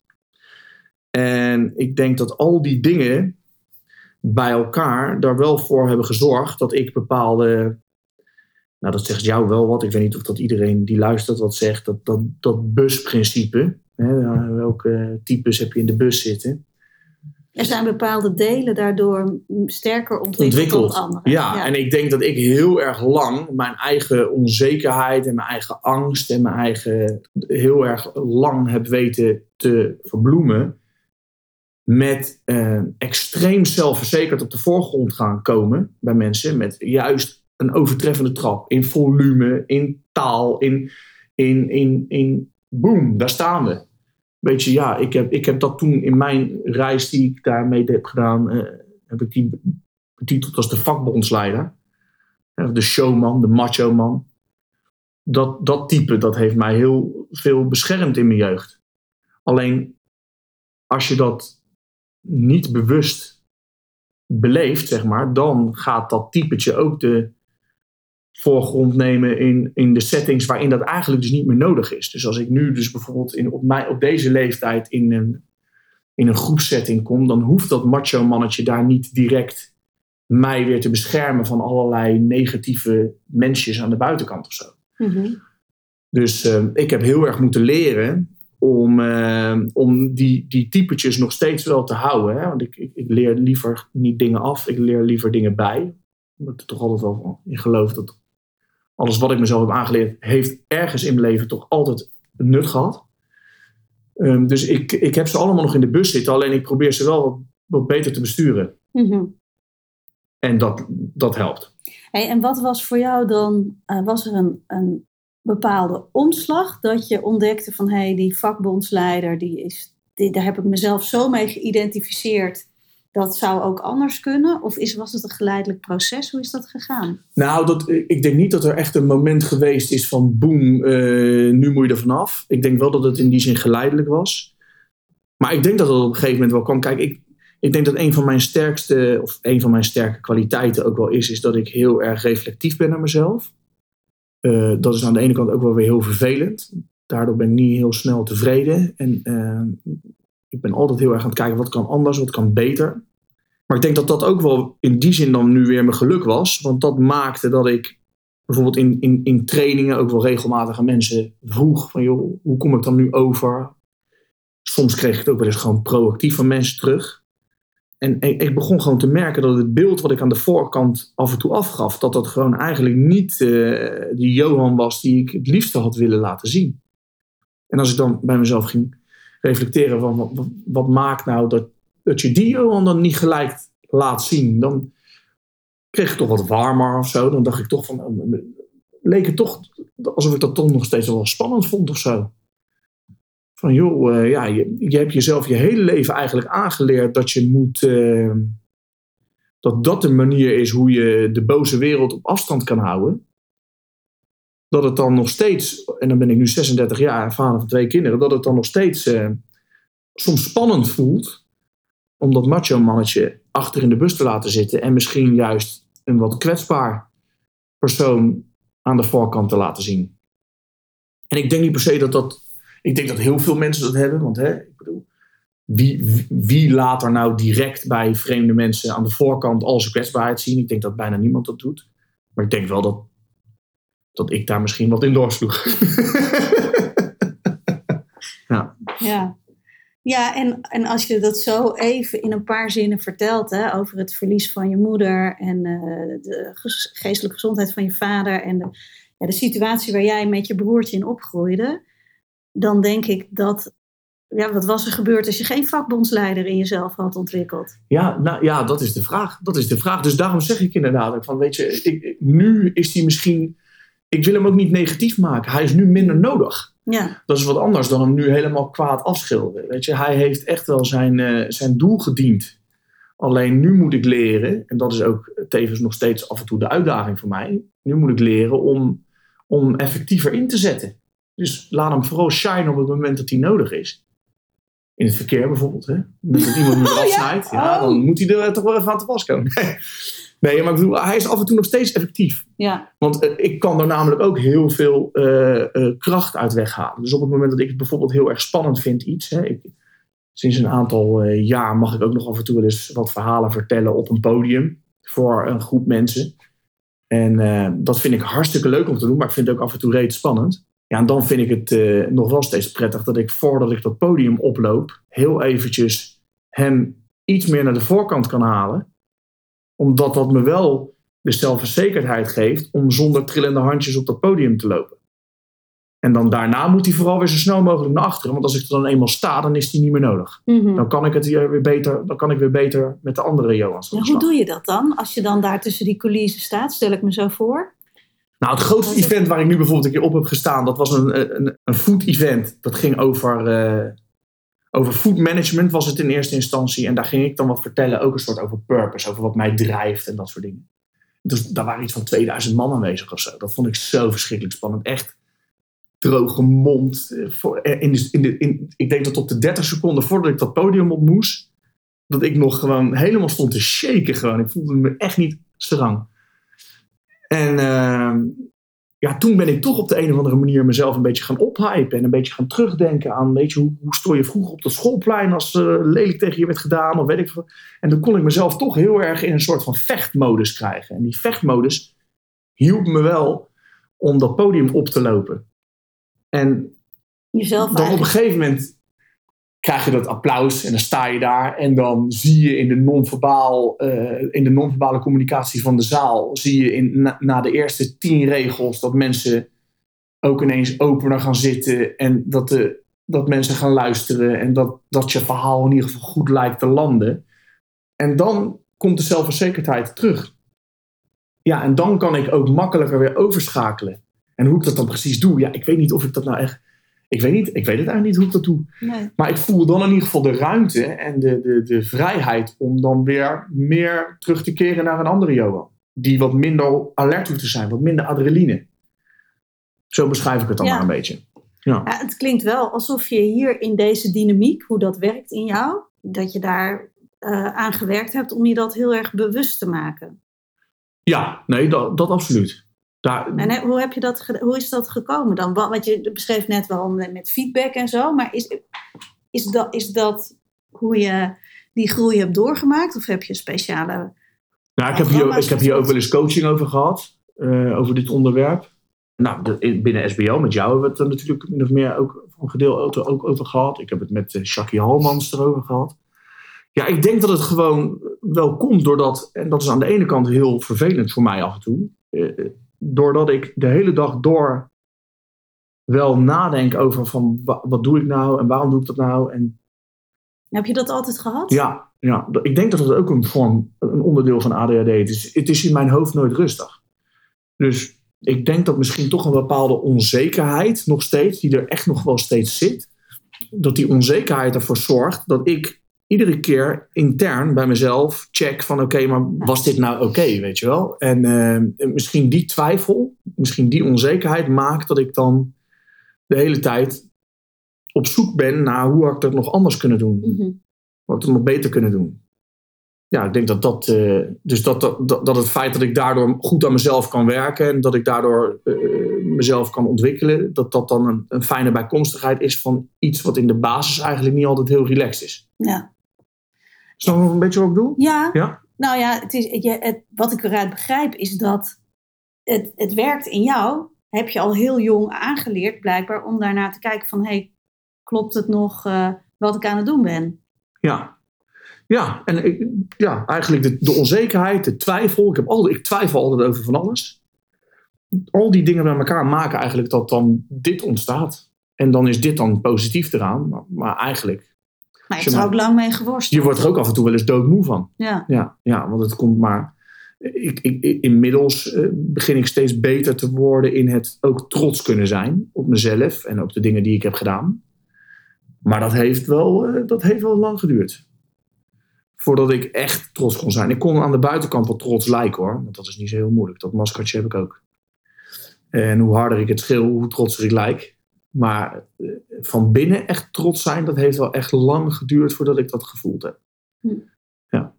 S2: En ik denk dat al die dingen bij elkaar daar wel voor hebben gezorgd dat ik bepaalde. Nou, dat zegt jou wel wat. Ik weet niet of dat iedereen die luistert wat zegt. Dat, dat, dat busprincipe. Hè, welke types heb je in de bus zitten?
S1: Er zijn bepaalde delen daardoor sterker ontwikkeld, ontwikkeld. dan andere.
S2: Ja, ja, en ik denk dat ik heel erg lang mijn eigen onzekerheid en mijn eigen angst en mijn eigen heel erg lang heb weten te verbloemen met uh, extreem zelfverzekerd op de voorgrond gaan komen bij mensen. Met juist een overtreffende trap in volume, in taal, in, in, in, in boom, daar staan we. Weet je, ja, ik heb, ik heb dat toen in mijn reis die ik daarmee heb gedaan, uh, heb ik die betiteld als de vakbondsleider. De showman, de macho man. Dat, dat type, dat heeft mij heel veel beschermd in mijn jeugd. Alleen als je dat niet bewust beleeft, zeg maar, dan gaat dat typetje ook de voorgrond nemen in, in de settings waarin dat eigenlijk dus niet meer nodig is. Dus als ik nu dus bijvoorbeeld in, op, mij, op deze leeftijd in een, in een groepsetting kom, dan hoeft dat macho mannetje daar niet direct mij weer te beschermen van allerlei negatieve mensjes aan de buitenkant of zo. Mhm. Dus uh, ik heb heel erg moeten leren om, uh, om die, die typetjes nog steeds wel te houden. Hè? Want ik, ik, ik, leer liever niet dingen af, ik leer liever dingen bij. Omdat ik toch altijd wel in geloof dat alles wat ik mezelf heb aangeleerd, heeft ergens in mijn leven toch altijd nut gehad. Um, dus ik, ik heb ze allemaal nog in de bus zitten, alleen ik probeer ze wel wat, wat beter te besturen. Mm -hmm. En dat, dat helpt.
S1: Hey, en wat was voor jou dan, uh, was er een, een bepaalde omslag dat je ontdekte van hé, hey, die vakbondsleider, die is, die, daar heb ik mezelf zo mee geïdentificeerd. Dat zou ook anders kunnen? Of is, was het een geleidelijk proces? Hoe is dat gegaan?
S2: Nou, dat, ik denk niet dat er echt een moment geweest is van boem, uh, nu moet je er vanaf. Ik denk wel dat het in die zin geleidelijk was. Maar ik denk dat het op een gegeven moment wel kwam. Kijk, ik, ik denk dat een van mijn sterkste, of een van mijn sterke kwaliteiten ook wel is, is dat ik heel erg reflectief ben naar mezelf. Uh, dat is aan de ene kant ook wel weer heel vervelend. Daardoor ben ik niet heel snel tevreden. En ik ben altijd heel erg aan het kijken wat kan anders, wat kan beter. Maar ik denk dat dat ook wel in die zin dan nu weer mijn geluk was. Want dat maakte dat ik bijvoorbeeld in, in, in trainingen ook wel regelmatig aan mensen vroeg van joh, hoe kom ik dan nu over? Soms kreeg ik het ook wel eens gewoon proactief van mensen terug. En ik begon gewoon te merken dat het beeld wat ik aan de voorkant af en toe afgaf, dat dat gewoon eigenlijk niet uh, die Johan was die ik het liefste had willen laten zien. En als ik dan bij mezelf ging reflecteren van wat, maakt nou dat, dat je die Johan dan niet gelijk laat zien, dan kreeg ik toch wat warmer of zo. Dan dacht ik toch van, uh, leek het toch alsof ik dat toch nog steeds wel spannend vond of zo. Van joh, uh, ja, je, je hebt jezelf je hele leven eigenlijk aangeleerd dat je moet. Uh, dat dat de manier is hoe je de boze wereld op afstand kan houden. Dat het dan nog steeds, en dan ben ik nu 36 jaar, vader van twee kinderen, dat het dan nog steeds uh, soms spannend voelt om dat macho mannetje achter in de bus te laten zitten en misschien juist een wat kwetsbaar persoon aan de voorkant te laten zien. En ik denk niet per se dat dat ik denk dat heel veel mensen dat hebben. Want hè, ik bedoel, wie, wie laat er nou direct bij vreemde mensen aan de voorkant al zijn kwetsbaarheid zien? Ik denk dat bijna niemand dat doet. Maar ik denk wel dat, dat ik daar misschien wat in doorsloeg.
S1: ja. ja. Ja, en, en als je dat zo even in een paar zinnen vertelt hè, over het verlies van je moeder en uh, de geestelijke gezondheid van je vader en de, ja, de situatie waar jij met je broertje in opgroeide, dan denk ik dat ja, wat was er gebeurd als je geen vakbondsleider in jezelf had ontwikkeld?
S2: Ja, nou, ja, dat is de vraag. Dat is de vraag. Dus daarom zeg ik inderdaad van, weet je, ik, nu is hij misschien... Ik wil hem ook niet negatief maken. Hij is nu minder nodig.
S1: Ja.
S2: Dat is wat anders dan hem nu helemaal kwaad afschilderen. Weet je, hij heeft echt wel zijn, uh, zijn doel gediend. Alleen nu moet ik leren, en dat is ook tevens nog steeds af en toe de uitdaging voor mij. Nu moet ik leren om, om effectiever in te zetten. Dus laat hem vooral shine op het moment dat hij nodig is. In het verkeer bijvoorbeeld. Hè? Dat iemand me eraf snijdt, ja, ja, dan moet hij er toch wel even aan te pas komen. Nee, maar ik bedoel, hij is af en toe nog steeds effectief.
S1: Ja.
S2: Want uh, ik kan er namelijk ook heel veel uh, uh, kracht uit weghalen. Dus op het moment dat ik het bijvoorbeeld heel erg spannend vind, iets. Hè, ik, sinds een aantal jaar mag ik ook nog af en toe wel eens wat verhalen vertellen op een podium. Voor een groep mensen. En dat vind ik hartstikke leuk om te doen, maar ik vind het ook af en toe reeds spannend. Ja, en dan vind ik het nog wel steeds prettig dat ik voordat ik dat podium oploop, heel eventjes hem iets meer naar de voorkant kan halen omdat dat me wel de zelfverzekerdheid geeft om zonder trillende handjes op dat podium te lopen. En dan daarna moet hij vooral weer zo snel mogelijk naar achteren. Want als ik er dan eenmaal sta, dan is die niet meer nodig.
S1: Mm -hmm.
S2: Dan kan ik het weer beter, dan kan ik weer beter met de andere Johans.
S1: Ja, hoe doe je dat dan? Als je dan daar tussen die coulissen staat, stel ik me zo voor.
S2: Nou, het grootste event waar ik nu bijvoorbeeld een keer op heb gestaan, dat was een, een, een food event. Dat ging over, uh, over food management was het in eerste instantie. En daar ging ik dan wat vertellen, ook een soort over purpose, over wat mij drijft en dat soort dingen. Dus daar waren iets van 2000 man aanwezig of zo. Dat vond ik zo verschrikkelijk spannend. Echt droge mond. In de, in de, in, ik denk dat op de 30 seconden voordat ik dat podium op moest, dat ik nog gewoon helemaal stond te shaken. Gewoon. Ik voelde me echt niet strang. En uh, ja, toen ben ik toch op de een of andere manier mezelf een beetje gaan ophypen. En een beetje gaan terugdenken aan, weet je, hoe, hoe stond je vroeger op dat schoolplein als uh, lelijk tegen je werd gedaan of weet ik veel. En toen kon ik mezelf toch heel erg in een soort van vechtmodus krijgen. En die vechtmodus hielp me wel om dat podium op te lopen. En
S1: Jezelf
S2: dan op een gegeven moment krijg je dat applaus en dan sta je daar en dan zie je in de non-verbaal, uh, in de non-verbale communicatie van de zaal, zie je in, na, na, de eerste tien regels dat mensen ook ineens opener gaan zitten en dat, de, dat mensen gaan luisteren en dat, dat je verhaal in ieder geval goed lijkt te landen. En dan komt de zelfverzekerdheid terug. Ja, en dan kan ik ook makkelijker weer overschakelen. En hoe ik dat dan precies doe, ja, ik weet niet of ik dat nou echt ik weet, niet, ik weet het eigenlijk niet hoe ik dat doe.
S1: Nee.
S2: Maar ik voel dan in ieder geval de ruimte en de, de, de vrijheid om dan weer meer terug te keren naar een andere Johan. Die wat minder alert hoeft te zijn, wat minder adrenaline. Zo beschrijf ik het dan
S1: Ja.
S2: maar een beetje. Ja.
S1: Ja, het klinkt wel alsof je hier in deze dynamiek, hoe dat werkt in jou, dat je daar eh, aan gewerkt hebt om je dat heel erg bewust te maken.
S2: ja, nee, dat, dat absoluut. Daar,
S1: En hoe, heb je dat, hoe is dat gekomen dan? Wa- Want je beschreef net wel met feedback en zo, maar is, is, dat, is dat hoe je die groei hebt doorgemaakt? Of heb je speciale.
S2: Nou, ik heb, hier, ik heb hier ook wel eens coaching over gehad, eh, over dit onderwerp. Nou, de- binnen SBO, met jou hebben we het er natuurlijk min of meer ook voor een gedeelte ook over gehad. Ik heb het met uh, Shaki Halmans erover gehad. Ja, ik denk dat het gewoon wel komt doordat, en dat is aan de ene kant heel vervelend voor mij af en toe, eh, doordat ik de hele dag door wel nadenk over van wa- wat doe ik nou en waarom doe ik dat nou en
S1: Heb je dat altijd gehad?
S2: ja, ja, ik denk dat het ook een vorm, een onderdeel van ADHD is. Het is in mijn hoofd nooit rustig. Dus ik denk dat misschien toch een bepaalde onzekerheid nog steeds, die er echt nog wel steeds zit, dat die onzekerheid ervoor zorgt dat ik iedere keer intern bij mezelf check van oké, maar was dit nou oké, weet je wel? En eh, misschien die twijfel, misschien die onzekerheid maakt dat ik dan de hele tijd op zoek ben naar hoe had ik dat nog anders kunnen doen
S1: Mhm.
S2: wat we nog beter kunnen doen. Ja, ik denk dat dat. eh, dus dat, dat, dat dat het feit dat ik daardoor goed aan mezelf kan werken en dat ik daardoor eh, mezelf kan ontwikkelen, dat dat dan een, een fijne bijkomstigheid is van iets wat in de basis eigenlijk niet altijd heel relaxed is.
S1: Ja.
S2: Snap je nog een beetje wat ik bedoel?
S1: Ja,
S2: Ja.
S1: nou ja, het is, je, het, wat ik eruit begrijp is dat het, het werkt in jou. Heb je al heel jong aangeleerd, blijkbaar, om daarna te kijken van, hey, klopt het nog eh, wat ik aan het doen ben?
S2: Ja. Ja, en ik, ja, eigenlijk de, de onzekerheid, de twijfel. Ik, heb altijd, ik twijfel altijd over van alles. Al die dingen bij elkaar maken eigenlijk dat dan dit ontstaat. En dan is dit dan positief eraan. Maar, maar eigenlijk,
S1: Maar je hebt er ook lang mee geworsteld.
S2: je wordt er ook af en toe wel eens doodmoe van.
S1: Ja.
S2: Ja, ja want het komt maar. Ik, ik, ik- inmiddels eh, begin ik steeds beter te worden in het ook trots kunnen zijn op mezelf en op de dingen die ik heb gedaan. Maar dat heeft wel, eh, dat heeft wel lang geduurd. Voordat ik echt trots kon zijn. Ik kon aan de buitenkant wel trots lijken hoor. Want dat is niet zo heel moeilijk. Dat maskertje heb ik ook. En hoe harder ik het schil, hoe trotser ik lijk. Maar eh, van binnen echt trots zijn, dat heeft wel echt lang geduurd voordat ik dat gevoeld heb.
S1: Hm.
S2: Ja.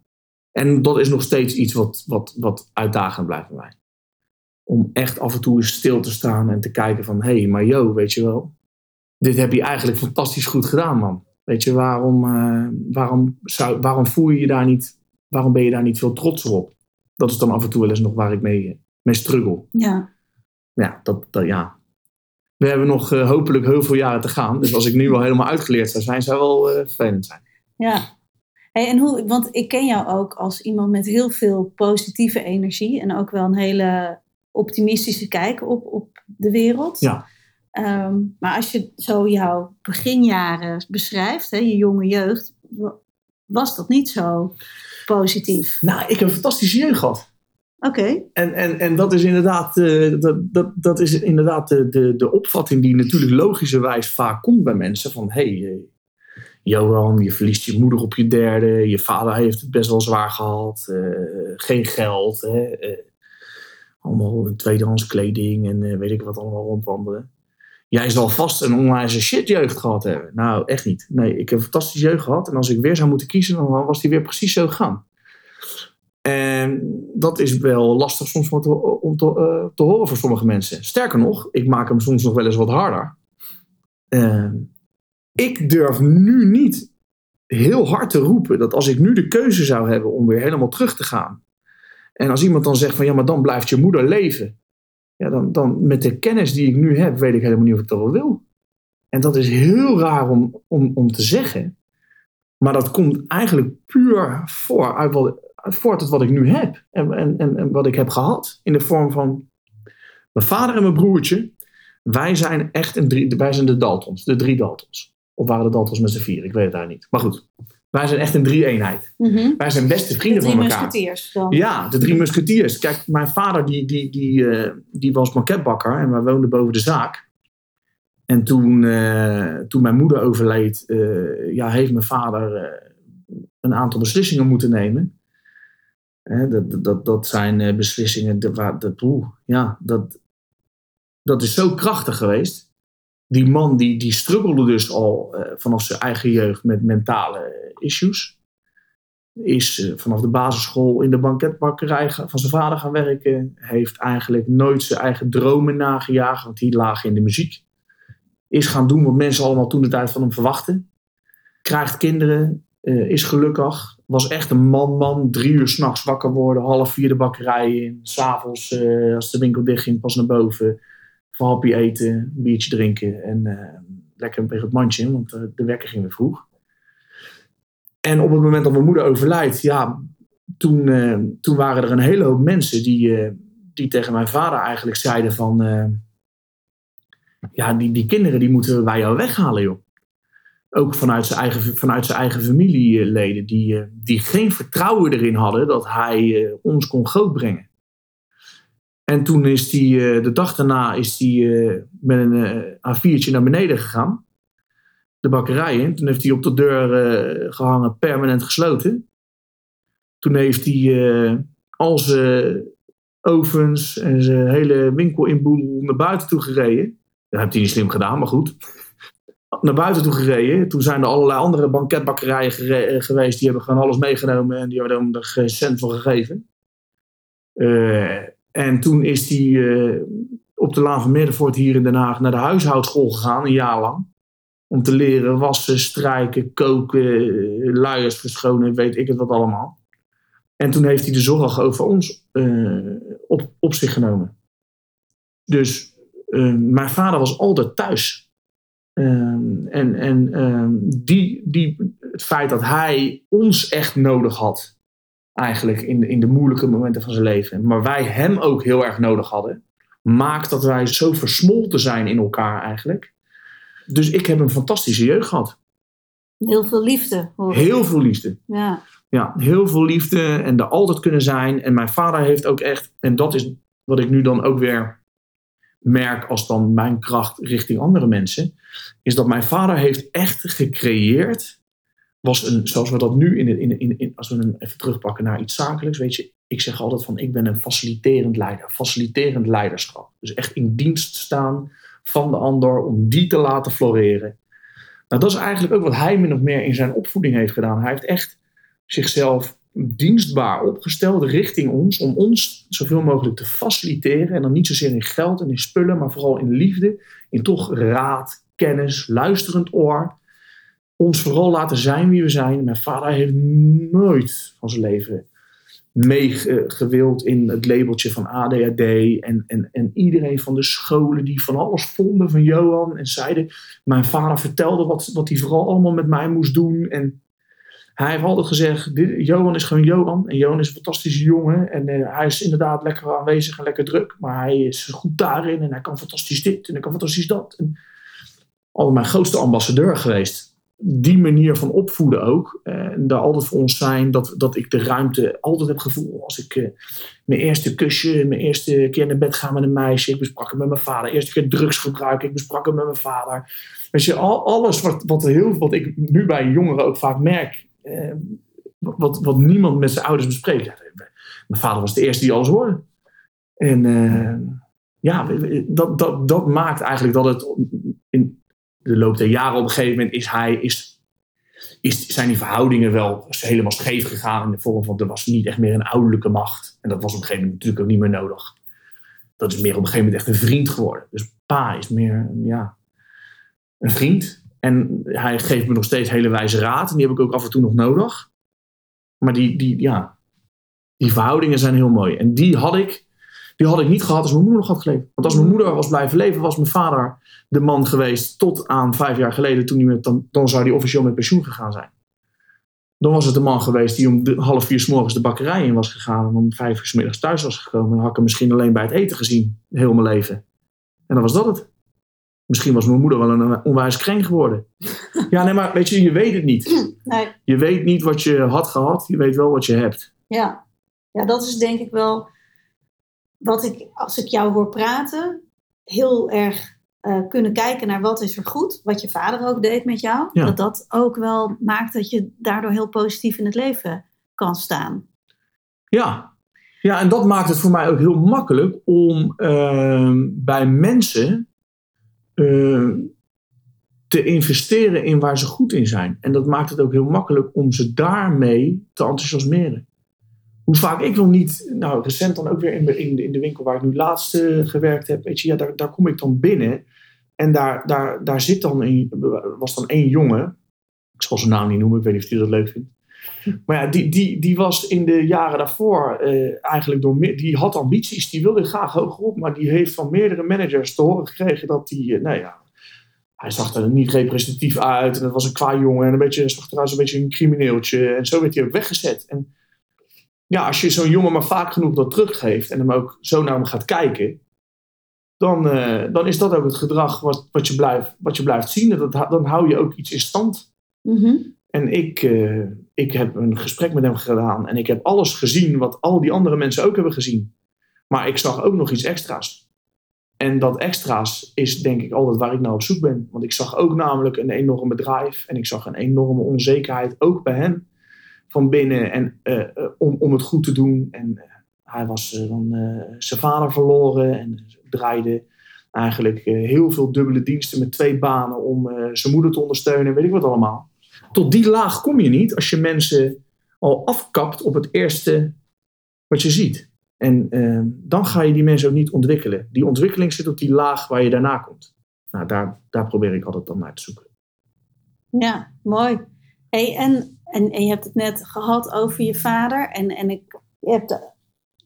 S2: En dat is nog steeds iets wat, wat, wat uitdagend blijft bij mij. Om echt af en toe eens stil te staan en te kijken van... hé, hey, maar yo, weet je wel... dit heb je eigenlijk fantastisch goed gedaan, man. Weet je, waarom, eh, waarom, zou, waarom voel je je daar niet... waarom ben je daar niet veel trotser op? Dat is dan af en toe wel eens nog waar ik mee, mee struggle.
S1: ja.
S2: Ja, dat, dat, ja. We hebben nog eh, hopelijk heel veel jaren te gaan. Dus als ik nu al helemaal uitgeleerd zou zijn, zou wel eh, vervelend zijn.
S1: Ja. Hey, en hoe, want ik ken jou ook als iemand met heel veel positieve energie en ook wel een hele optimistische kijk op, op de wereld.
S2: Ja.
S1: Ehm, maar als je zo jouw beginjaren beschrijft, hè, je jonge jeugd, wa- was dat niet zo positief.
S2: Nou, ik heb een fantastische jeugd gehad. En, en, en dat is inderdaad, eh, dat, dat, dat is inderdaad de, de, de opvatting die natuurlijk logischerwijs vaak komt bij mensen. Van hé, hey, eh, Johan, je verliest je moeder op je derde. Je vader heeft het best wel zwaar gehad. eh, geen geld. Hè, eh, allemaal tweedehands kleding en weet ik wat allemaal rondwandelen. Jij zal vast een onwijze shitjeugd gehad hebben. Nou, echt niet. Nee, ik heb een fantastische jeugd gehad. En als ik weer zou moeten kiezen, dan was die weer precies zo gegaan. En dat is wel lastig soms om te, om te, eh, te horen voor sommige mensen. Sterker nog, ik maak hem soms nog wel eens wat harder. Eh, ik durf nu niet heel hard te roepen dat als ik nu de keuze zou hebben om weer helemaal terug te gaan. En als iemand dan zegt van ja, maar dan blijft je moeder leven. Ja, dan, dan met de kennis die ik nu heb, weet ik helemaal niet of ik dat wel wil. En dat is heel raar om, om, om te zeggen. Maar dat komt eigenlijk puur voor uit wat, voort uit wat ik nu heb. En, en, en, wat ik heb gehad. In de vorm van mijn vader en mijn broertje. Wij zijn echt een drie, wij zijn de Daltons. De drie Daltons. Of waren de Daltons met z'n vier? Ik weet het daar niet. Maar goed. Wij zijn echt een drie-eenheid.
S1: Mhm.
S2: Wij zijn beste
S1: de
S2: vrienden
S1: drie
S2: van elkaar.
S1: musketiers dan.
S2: Ja, de drie musketiers. Kijk, mijn vader die, die, die, eh, die was maquetbakker en wij woonden boven de zaak. En toen, eh, toen mijn moeder overleed, eh, ja, heeft mijn vader een aantal beslissingen moeten nemen. Hè, dat, dat, dat zijn eh, beslissingen, dat, oeh, ja, dat, dat is zo krachtig geweest. Die man die, die dus al eh, vanaf zijn eigen jeugd met mentale issues is eh, vanaf de basisschool in de banketbakkerij van zijn vader gaan werken. Heeft eigenlijk nooit zijn eigen dromen nagejaagd, want die lagen in de muziek. Is gaan doen wat mensen allemaal toen de tijd van hem verwachten. Krijgt kinderen, eh, is gelukkig. Was echt een man-man. Drie uur s'nachts wakker worden, half vier de bakkerij in. S'avonds, eh als de winkel dicht ging, pas naar boven. Even een hapje eten, een biertje drinken en eh, lekker tegen het mandje, want eh, de wekker ging weer vroeg. En op het moment dat mijn moeder overlijdt, ja, toen, toen waren er een hele hoop mensen die, die tegen mijn vader eigenlijk zeiden van... ja, die, die kinderen die moeten we bij jou weghalen, joh. Ook vanuit zijn eigen, vanuit zijn eigen familieleden, die, eh, die geen vertrouwen erin hadden dat hij eh, ons kon grootbrengen. En toen is hij, eh, de dag daarna, is met een eh, A4'tje naar beneden gegaan de bakkerij in. Toen heeft hij op de deur eh, gehangen, permanent gesloten. Toen heeft hij al zijn ovens en zijn hele winkelinboedel naar buiten toe gereden. Dat heeft hij niet slim gedaan, maar goed. Naar buiten toe gereden. Toen zijn er allerlei andere banketbakkerijen eh, geweest. Die hebben gewoon alles meegenomen en die hebben er geen cent voor gegeven. Eh, en toen is hij eh, op de Laan van Middenvoort hier in Den Haag naar de huishoudschool gegaan, een jaar lang om te leren wassen, strijken, koken, luiers verschonen, weet ik het wat allemaal. En toen heeft hij de zorg over ons op, op zich genomen. Dus mijn vader was altijd thuis. En en ehm, die, die, het feit dat hij ons echt nodig had, eigenlijk in de, in de moeilijke momenten van zijn leven, maar wij hem ook heel erg nodig hadden, maakt dat wij zo versmolten zijn in elkaar eigenlijk dus ik heb een fantastische jeugd gehad.
S1: Heel veel liefde. Hoor.
S2: Heel veel liefde.
S1: Ja.
S2: Ja, heel veel liefde en er altijd kunnen zijn. En mijn vader heeft ook echt, en dat is wat ik nu dan ook weer merk als dan mijn kracht richting andere mensen, is dat mijn vader heeft echt gecreëerd, was een, zoals we dat nu, in, in, in, in, als we hem even terugpakken naar iets zakelijks, weet je, ik zeg altijd van ik ben een faciliterend leider, faciliterend leiderschap. Dus echt in dienst staan van de ander om die te laten floreren. Nou, dat is eigenlijk ook wat hij min of meer in zijn opvoeding heeft gedaan. Hij heeft echt zichzelf dienstbaar opgesteld richting ons, om ons zoveel mogelijk te faciliteren. En dan niet zozeer in geld en in spullen, maar vooral in liefde, in toch raad, kennis, luisterend oor. Ons vooral laten zijn wie we zijn. Mijn vader heeft nooit van zijn leven meegewild in het labeltje van ADHD. En, en, en iedereen van de scholen die van alles vonden van Johan. En zeiden, mijn vader vertelde wat, wat hij vooral allemaal met mij moest doen. En hij heeft altijd gezegd, Johan is gewoon Johan. En Johan is een fantastische jongen. En uh, hij is inderdaad lekker aanwezig en lekker druk. Maar hij is goed daarin. En hij kan fantastisch dit en hij kan fantastisch dat. En altijd mijn grootste ambassadeur geweest. Die manier van opvoeden ook. En daar altijd voor ons zijn. Dat, dat ik de ruimte altijd heb gevoeld. Als ik uh, mijn eerste kusje, mijn eerste keer naar bed ga met een meisje. Ik besprak het met mijn vader. Eerste keer drugs gebruiken. Ik besprak het met mijn vader. Weet je, al, alles wat, wat, heel, wat ik nu bij jongeren ook vaak merk eh, wat, wat niemand met zijn ouders bespreekt. Mijn vader was de eerste die alles hoorde. En eh, ja, dat, dat, dat maakt eigenlijk dat het in de loop der jaren op een gegeven moment is hij, is, is, zijn die verhoudingen wel helemaal scheef gegaan in de vorm van er was niet echt meer een ouderlijke macht. En dat was op een gegeven moment natuurlijk ook niet meer nodig. Dat is meer op een gegeven moment echt een vriend geworden. Dus pa is meer ja, een vriend. En hij geeft me nog steeds hele wijze raad. En die heb ik ook af en toe nog nodig. Maar die, die, ja, die verhoudingen zijn heel mooi. En die had ik, die had ik niet gehad als mijn moeder nog had geleefd. Want als mijn moeder was blijven leven, was mijn vader de man geweest tot aan vijf jaar geleden. Toen hij met, dan, dan zou hij officieel met pensioen gegaan zijn. Dan was het de man geweest die om half vier s morgens de bakkerij in was gegaan. En om vijf uur s middags thuis was gekomen. En had ik hem misschien alleen bij het eten gezien. Heel mijn leven. En dan was dat het. Misschien was mijn moeder wel een onwijs kreng geworden. ja, nee, maar weet je, je weet het niet.
S1: Nee.
S2: Je weet niet wat je had gehad, je weet wel wat je hebt.
S1: Ja, ja dat is denk ik wel wat ik, als ik jou hoor praten, heel erg uh, kunnen kijken naar wat is er goed. Wat je vader ook deed met jou.
S2: Ja.
S1: Dat dat ook wel maakt dat je daardoor heel positief in het leven kan staan.
S2: Ja, ja en dat maakt het voor mij ook heel makkelijk om uh, bij mensen uh, te investeren in waar ze goed in zijn. En dat maakt het ook heel makkelijk om ze daarmee te enthousiasmeren. Hoe vaak ik wil niet, nou recent dan ook weer in de, in de, in de winkel waar ik nu laatst uh, gewerkt heb, weet je, ja, daar, daar kom ik dan binnen. En daar, daar, daar zit dan een, was dan één jongen, ik zal zijn naam niet noemen, ik weet niet of hij dat leuk vindt. Maar ja, die, die, die was in de jaren daarvoor uh, eigenlijk door die had ambities, die wilde graag hogerop, maar die heeft van meerdere managers te horen gekregen dat hij, uh, nou ja, hij zag er niet representatief uit en het was een kwaai jongen en een beetje, zag eruit een beetje een crimineeltje en zo werd hij ook weggezet. En ja, als je zo'n jongen maar vaak genoeg dat teruggeeft en hem ook zo naar hem gaat kijken, dan, uh, dan is dat ook het gedrag wat, wat, je, blijft, wat je blijft zien. Dat, dan hou je ook iets in stand.
S1: Mm -hmm.
S2: En ik, ik heb een gesprek met hem gedaan en ik heb alles gezien wat al die andere mensen ook hebben gezien. Maar ik zag ook nog iets extra's. En dat extra's is denk ik altijd waar ik naar op zoek ben. Want ik zag ook namelijk een enorme drive en ik zag een enorme onzekerheid ook bij hem van binnen en uh, uh, om, om het goed te doen. En hij was dan zijn vader verloren en draaide eigenlijk heel veel dubbele diensten met twee banen om zijn moeder te ondersteunen, weet ik wat allemaal. Tot die laag kom je niet als je mensen al afkapt op het eerste wat je ziet. En uh, dan ga je die mensen ook niet ontwikkelen. Die ontwikkeling zit op die laag waar je daarna komt. Nou, daar, daar probeer ik altijd dan naar te zoeken.
S1: Ja, mooi. Hey, en, en, en je hebt het net gehad over je vader. En, en ik, je hebt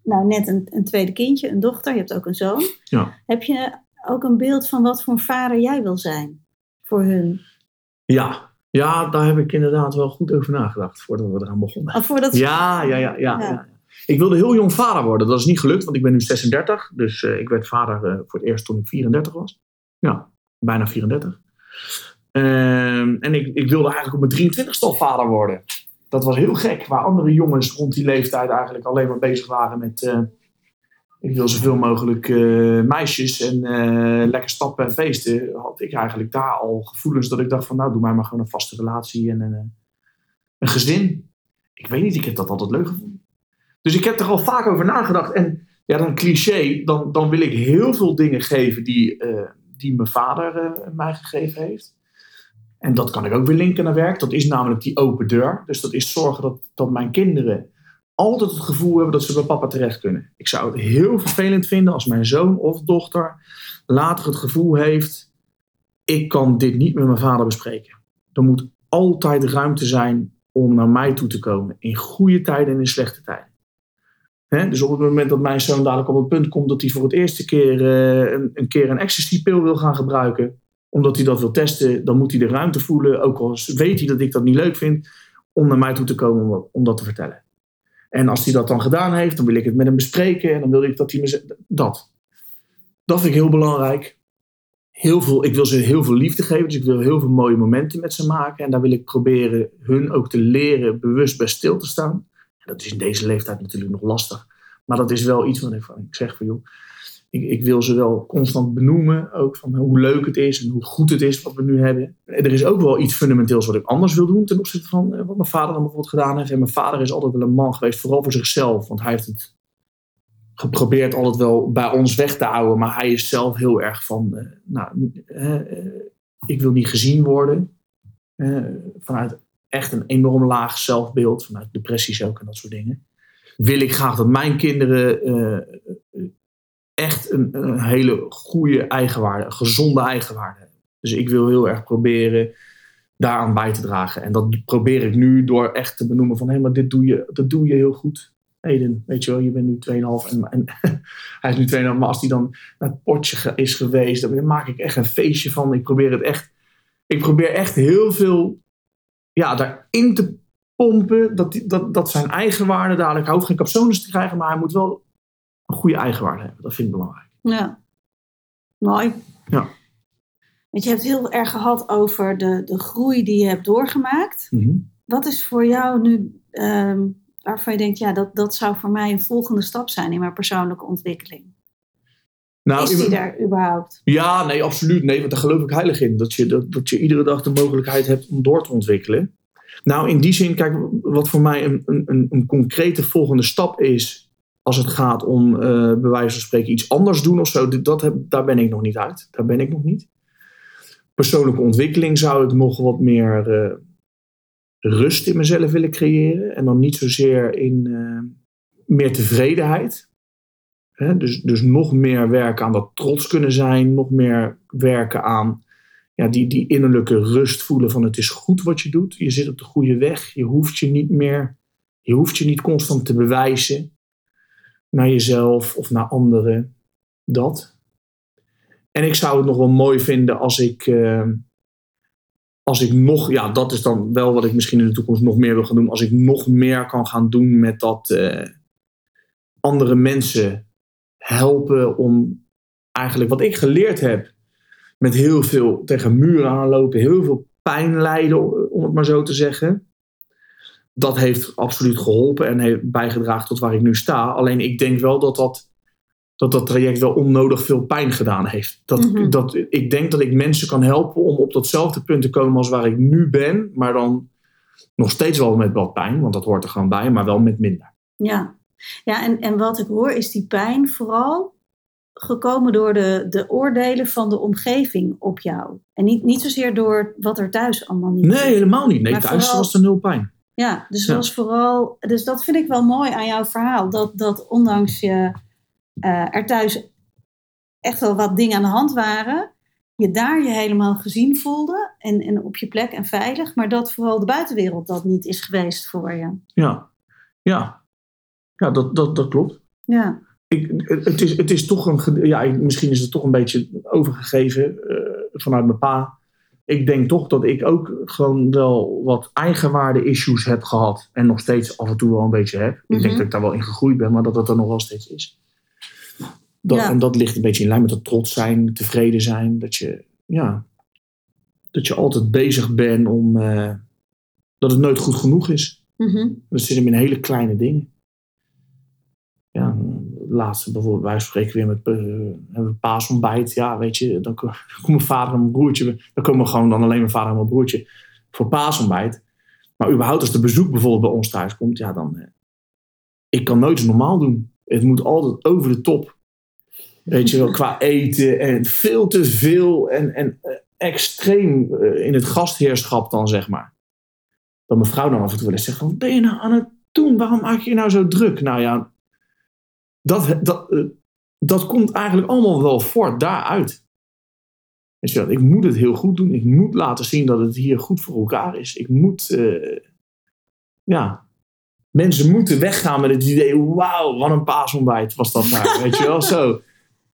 S1: nou net een, een tweede kindje, een dochter. Je hebt ook een zoon.
S2: Ja.
S1: Heb je ook een beeld van wat voor vader jij wil zijn voor hun?
S2: Ja, ja, daar heb ik inderdaad wel goed over nagedacht voordat we eraan begonnen.
S1: Oh, voordat...
S2: ja, ja, ja, ja, ja. Ik wilde heel jong vader worden. Dat is niet gelukt, want ik ben nu 36. Dus uh, ik werd vader uh, voor het eerst toen ik 34 was. Ja, bijna 34. Ehm, en ik, ik wilde eigenlijk op mijn 23 al vader worden. Dat was heel gek, waar andere jongens rond die leeftijd eigenlijk alleen maar bezig waren met... ik wil zoveel mogelijk eh, meisjes en eh, lekker stappen en feesten. Had ik eigenlijk daar al gevoelens dat ik dacht van... Nou, doe mij maar gewoon een vaste relatie en een, eh, een gezin. Ik weet niet, ik heb dat altijd leuk gevonden. Dus ik heb er al vaak over nagedacht. En ja, dan cliché, dan, dan wil ik heel veel dingen geven die, die mijn vader mij gegeven heeft. En dat kan ik ook weer linken naar werk. Dat is namelijk die open deur. Dus dat is zorgen dat, dat mijn kinderen altijd het gevoel hebben dat ze bij papa terecht kunnen. Ik zou het heel vervelend vinden als mijn zoon of dochter later het gevoel heeft: ik kan dit niet met mijn vader bespreken. Er moet altijd ruimte zijn om naar mij toe te komen. In goede tijden en in slechte tijden. Dus op het moment dat mijn zoon dadelijk op het punt komt dat hij voor het eerste keer eh, een, een keer een ecstasy-pil wil gaan gebruiken, omdat hij dat wil testen, dan moet hij de ruimte voelen, ook al weet hij dat ik dat niet leuk vind, om naar mij toe te komen om, om dat te vertellen. En als hij dat dan gedaan heeft, dan wil ik het met hem bespreken en dan wil ik dat hij me zegt, dat. Dat vind ik heel belangrijk. Heel veel, ik wil ze heel veel liefde geven, dus ik wil heel veel mooie momenten met ze maken. En daar wil ik proberen hun ook te leren bewust bij stil te staan. Dat is in deze leeftijd natuurlijk nog lastig. Maar dat is wel iets wat ik, van, ik zeg van joh, ik, ik wil ze wel constant benoemen. Ook van hoe leuk het is en hoe goed het is wat we nu hebben. En er is ook wel iets fundamenteels wat ik anders wil doen ten opzichte van eh, wat mijn vader dan bijvoorbeeld gedaan heeft. En mijn vader is altijd wel een man geweest, vooral voor zichzelf. Want hij heeft het geprobeerd altijd wel bij ons weg te houden. Maar hij is zelf heel erg van, eh, nou, eh, eh, ik wil niet gezien worden. Eh, vanuit echt een enorm laag zelfbeeld, vanuit depressies ook en dat soort dingen. Wil ik graag dat mijn kinderen eh, echt een, een hele goede eigenwaarde, een gezonde eigenwaarde. Dus ik wil heel erg proberen daaraan bij te dragen. En dat probeer ik nu door echt te benoemen van hé, maar dit doe je, dat doe je heel goed. Eden, weet je wel, je bent nu 2,5 en, en hij is nu 2,5, maar als hij dan naar het potje is geweest, dan maak ik echt een feestje van. Ik probeer het echt, ik probeer echt heel veel ja, daarin te pompen, dat, dat, dat zijn eigenwaarde dadelijk, hij hoeft geen capsones te krijgen, maar hij moet wel een goede eigenwaarde hebben. Dat vind ik belangrijk.
S1: Ja, mooi.
S2: Ja.
S1: Want je hebt heel erg gehad over de, de groei die je hebt doorgemaakt.
S2: Mhm.
S1: Wat is voor jou nu ehm, waarvan je denkt, ja, dat, dat zou voor mij een volgende stap zijn in mijn persoonlijke ontwikkeling?
S2: Nou,
S1: is die daar überhaupt?
S2: Ja, nee, absoluut. Nee, want daar geloof ik heilig in. Dat je, dat, dat je iedere dag de mogelijkheid hebt om door te ontwikkelen. Nou, in die zin, kijk, wat voor mij een, een, een concrete volgende stap is. Als het gaat om, eh bij wijze van spreken, iets anders doen of zo. Dat daar ben ik nog niet uit. Daar ben ik nog niet. Persoonlijke ontwikkeling zou ik nog wat meer eh, rust in mezelf willen creëren. En dan niet zozeer in eh, meer tevredenheid. Hè, dus, dus nog meer werken aan dat trots kunnen zijn. Nog meer werken aan ja, die, die innerlijke rust voelen van het is goed wat je doet. Je zit op de goede weg. Je hoeft je niet meer, je hoeft je niet constant te bewijzen naar jezelf of naar anderen. Dat. En ik zou het nog wel mooi vinden als ik, eh, als ik nog, ja, dat is dan wel wat ik misschien in de toekomst nog meer wil gaan doen. Als ik nog meer kan gaan doen met dat eh, andere mensen helpen om eigenlijk wat ik geleerd heb met heel veel tegen muren aanlopen, heel veel pijn lijden, om het maar zo te zeggen. Dat heeft absoluut geholpen en heeft bijgedragen tot waar ik nu sta. Alleen ik denk wel dat dat, dat, dat traject wel onnodig veel pijn gedaan heeft. Dat,
S1: Mhm.
S2: dat, ik denk dat ik mensen kan helpen om op datzelfde punt te komen als waar ik nu ben, maar dan nog steeds wel met wat pijn, want dat hoort er gewoon bij, maar wel met minder.
S1: Ja, ja en, en wat ik hoor is die pijn vooral gekomen door de, de oordelen van de omgeving op jou. En niet, niet zozeer door wat er thuis allemaal niet
S2: Nee, helemaal niet. Nee, thuis
S1: vooral-
S2: was er nul pijn.
S1: Ja, dus was vooral. Dus dat vind ik wel mooi aan jouw verhaal. Dat, dat ondanks je eh, er thuis echt wel wat dingen aan de hand waren, je daar je helemaal gezien voelde en, en op je plek en veilig, maar dat vooral de buitenwereld dat niet is geweest voor je.
S2: Ja, ja. ja dat, dat, dat klopt.
S1: Ja,
S2: Ik, het, is, het is toch een. Ja, misschien is het toch een beetje overgegeven eh, vanuit mijn pa. Ik denk toch dat ik ook gewoon wel wat eigenwaarde-issues heb gehad. En nog steeds af en toe wel een beetje heb. Ik
S1: Mhm.
S2: denk dat ik daar wel in gegroeid ben, maar dat dat er nog wel steeds is. Dat,
S1: Ja.
S2: En dat ligt een beetje in lijn met dat trots zijn, tevreden zijn. Dat je, ja. dat je altijd bezig bent om. eh, dat het nooit goed genoeg is.
S1: Mhm.
S2: Dat zit hem in hele kleine dingen. Laatste bijvoorbeeld, wij spreken weer met eh, we paasontbijt. Ja, weet je, dan ko- komt mijn vader en mijn broertje. Dan komen gewoon dan alleen mijn vader en mijn broertje voor paasontbijt. Maar überhaupt als de bezoek bijvoorbeeld bij ons thuis komt, ja dan. eh, ik kan nooit normaal doen. Het moet altijd over de top. Weet je wel, qua eten en veel te veel en, en eh, extreem in het gastheerschap dan, zeg maar. Dat mijn vrouw dan af en toe wel eens zegt wat ben je nou aan het doen? Waarom maak je je nou zo druk? Nou ja, dat, dat, dat komt eigenlijk allemaal wel voort daaruit. Weet je wel, ik moet het heel goed doen. Ik moet laten zien dat het hier goed voor elkaar is. Ik moet, eh, ja, mensen moeten weggaan met het idee, wauw, wat een paasontbijt was dat nou. Weet je wel, zo.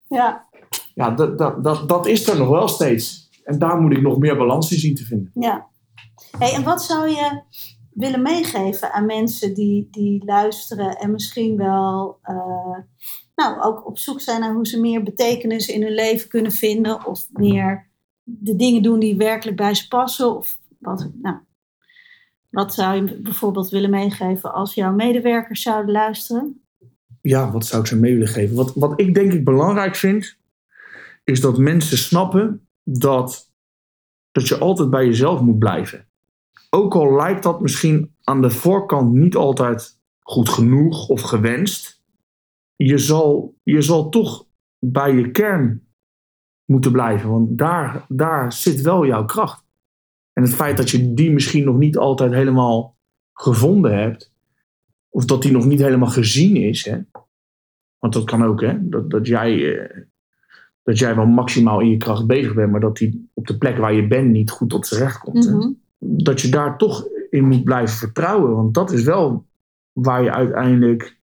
S1: Ja,
S2: Ja, dat, dat, dat, dat is er nog wel steeds. En daar moet ik nog meer balans in zien te vinden.
S1: ja. Hey, en wat zou je willen meegeven aan mensen die, die luisteren en misschien wel eh, nou, ook op zoek zijn naar hoe ze meer betekenis in hun leven kunnen vinden of meer de dingen doen die werkelijk bij ze passen? Of wat, nou, wat zou je bijvoorbeeld willen meegeven als jouw medewerkers zouden luisteren?
S2: ja, wat zou ik ze mee willen geven? Wat, wat ik denk ik belangrijk vind, is dat mensen snappen dat, dat je altijd bij jezelf moet blijven. Ook al lijkt dat misschien aan de voorkant niet altijd goed genoeg of gewenst, je zal, je zal toch bij je kern moeten blijven, want daar, daar zit wel jouw kracht. En het feit dat je die misschien nog niet altijd helemaal gevonden hebt, of dat die nog niet helemaal gezien is, hè, want dat kan ook, hè? Dat, dat, jij, eh, dat jij wel maximaal in je kracht bezig bent, maar dat die op de plek waar je bent niet goed tot z'n recht komt.
S1: Mhm.
S2: Dat je daar toch in moet blijven vertrouwen. Want dat is wel waar je uiteindelijk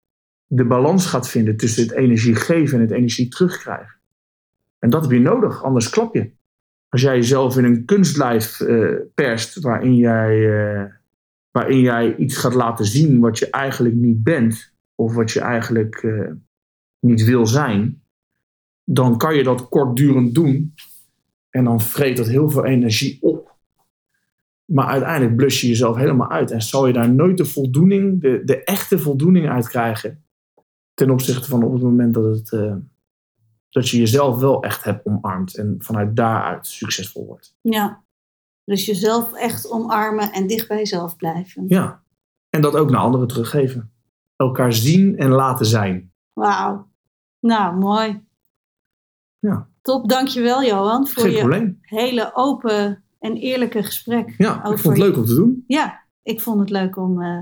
S2: de balans gaat vinden tussen het energie geven en het energie terugkrijgen. En dat heb je nodig, anders klap je. Als jij jezelf in een kunstlijf eh, perst waarin jij, eh, waarin jij iets gaat laten zien wat je eigenlijk niet bent, of wat je eigenlijk eh, niet wil zijn, dan kan je dat kortdurend doen. En dan vreet dat heel veel energie op. Maar uiteindelijk blus je jezelf helemaal uit. En zal je daar nooit de voldoening, de, de echte voldoening uit krijgen. Ten opzichte van op het moment dat, het, eh, dat je jezelf wel echt hebt omarmd. En vanuit daaruit succesvol wordt.
S1: Ja, dus jezelf echt omarmen en dicht bij jezelf blijven.
S2: Ja. En dat ook naar anderen teruggeven. Elkaar zien en laten zijn.
S1: Wauw. Nou, mooi.
S2: Ja.
S1: Top, dankjewel Johan voor
S2: Geen
S1: je
S2: probleem.
S1: hele open en eerlijke gesprek.
S2: Ja, ik
S1: over
S2: vond het leuk om te doen.
S1: Ja, ik vond het leuk om eh,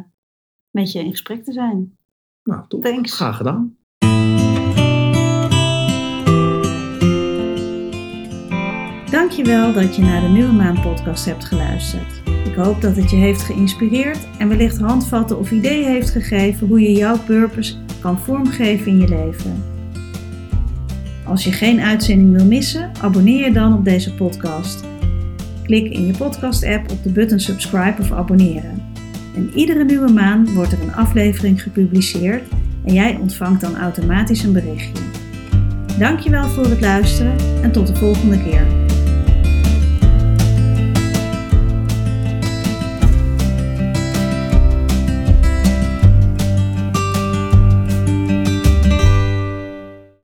S1: met je in gesprek te zijn.
S2: Nou, top.
S1: Thanks.
S2: Graag gedaan.
S1: Dankjewel dat je naar de Nieuwe Maan podcast hebt geluisterd. Ik hoop dat het je heeft geïnspireerd en wellicht handvatten of ideeën heeft gegeven hoe je jouw purpose kan vormgeven in je leven. Als je geen uitzending wil missen, abonneer je dan op deze podcast. Klik in je podcast-app op de button subscribe of abonneren. En iedere nieuwe maand wordt er een aflevering gepubliceerd en jij ontvangt dan automatisch een berichtje. Dankjewel voor het luisteren en tot de volgende keer.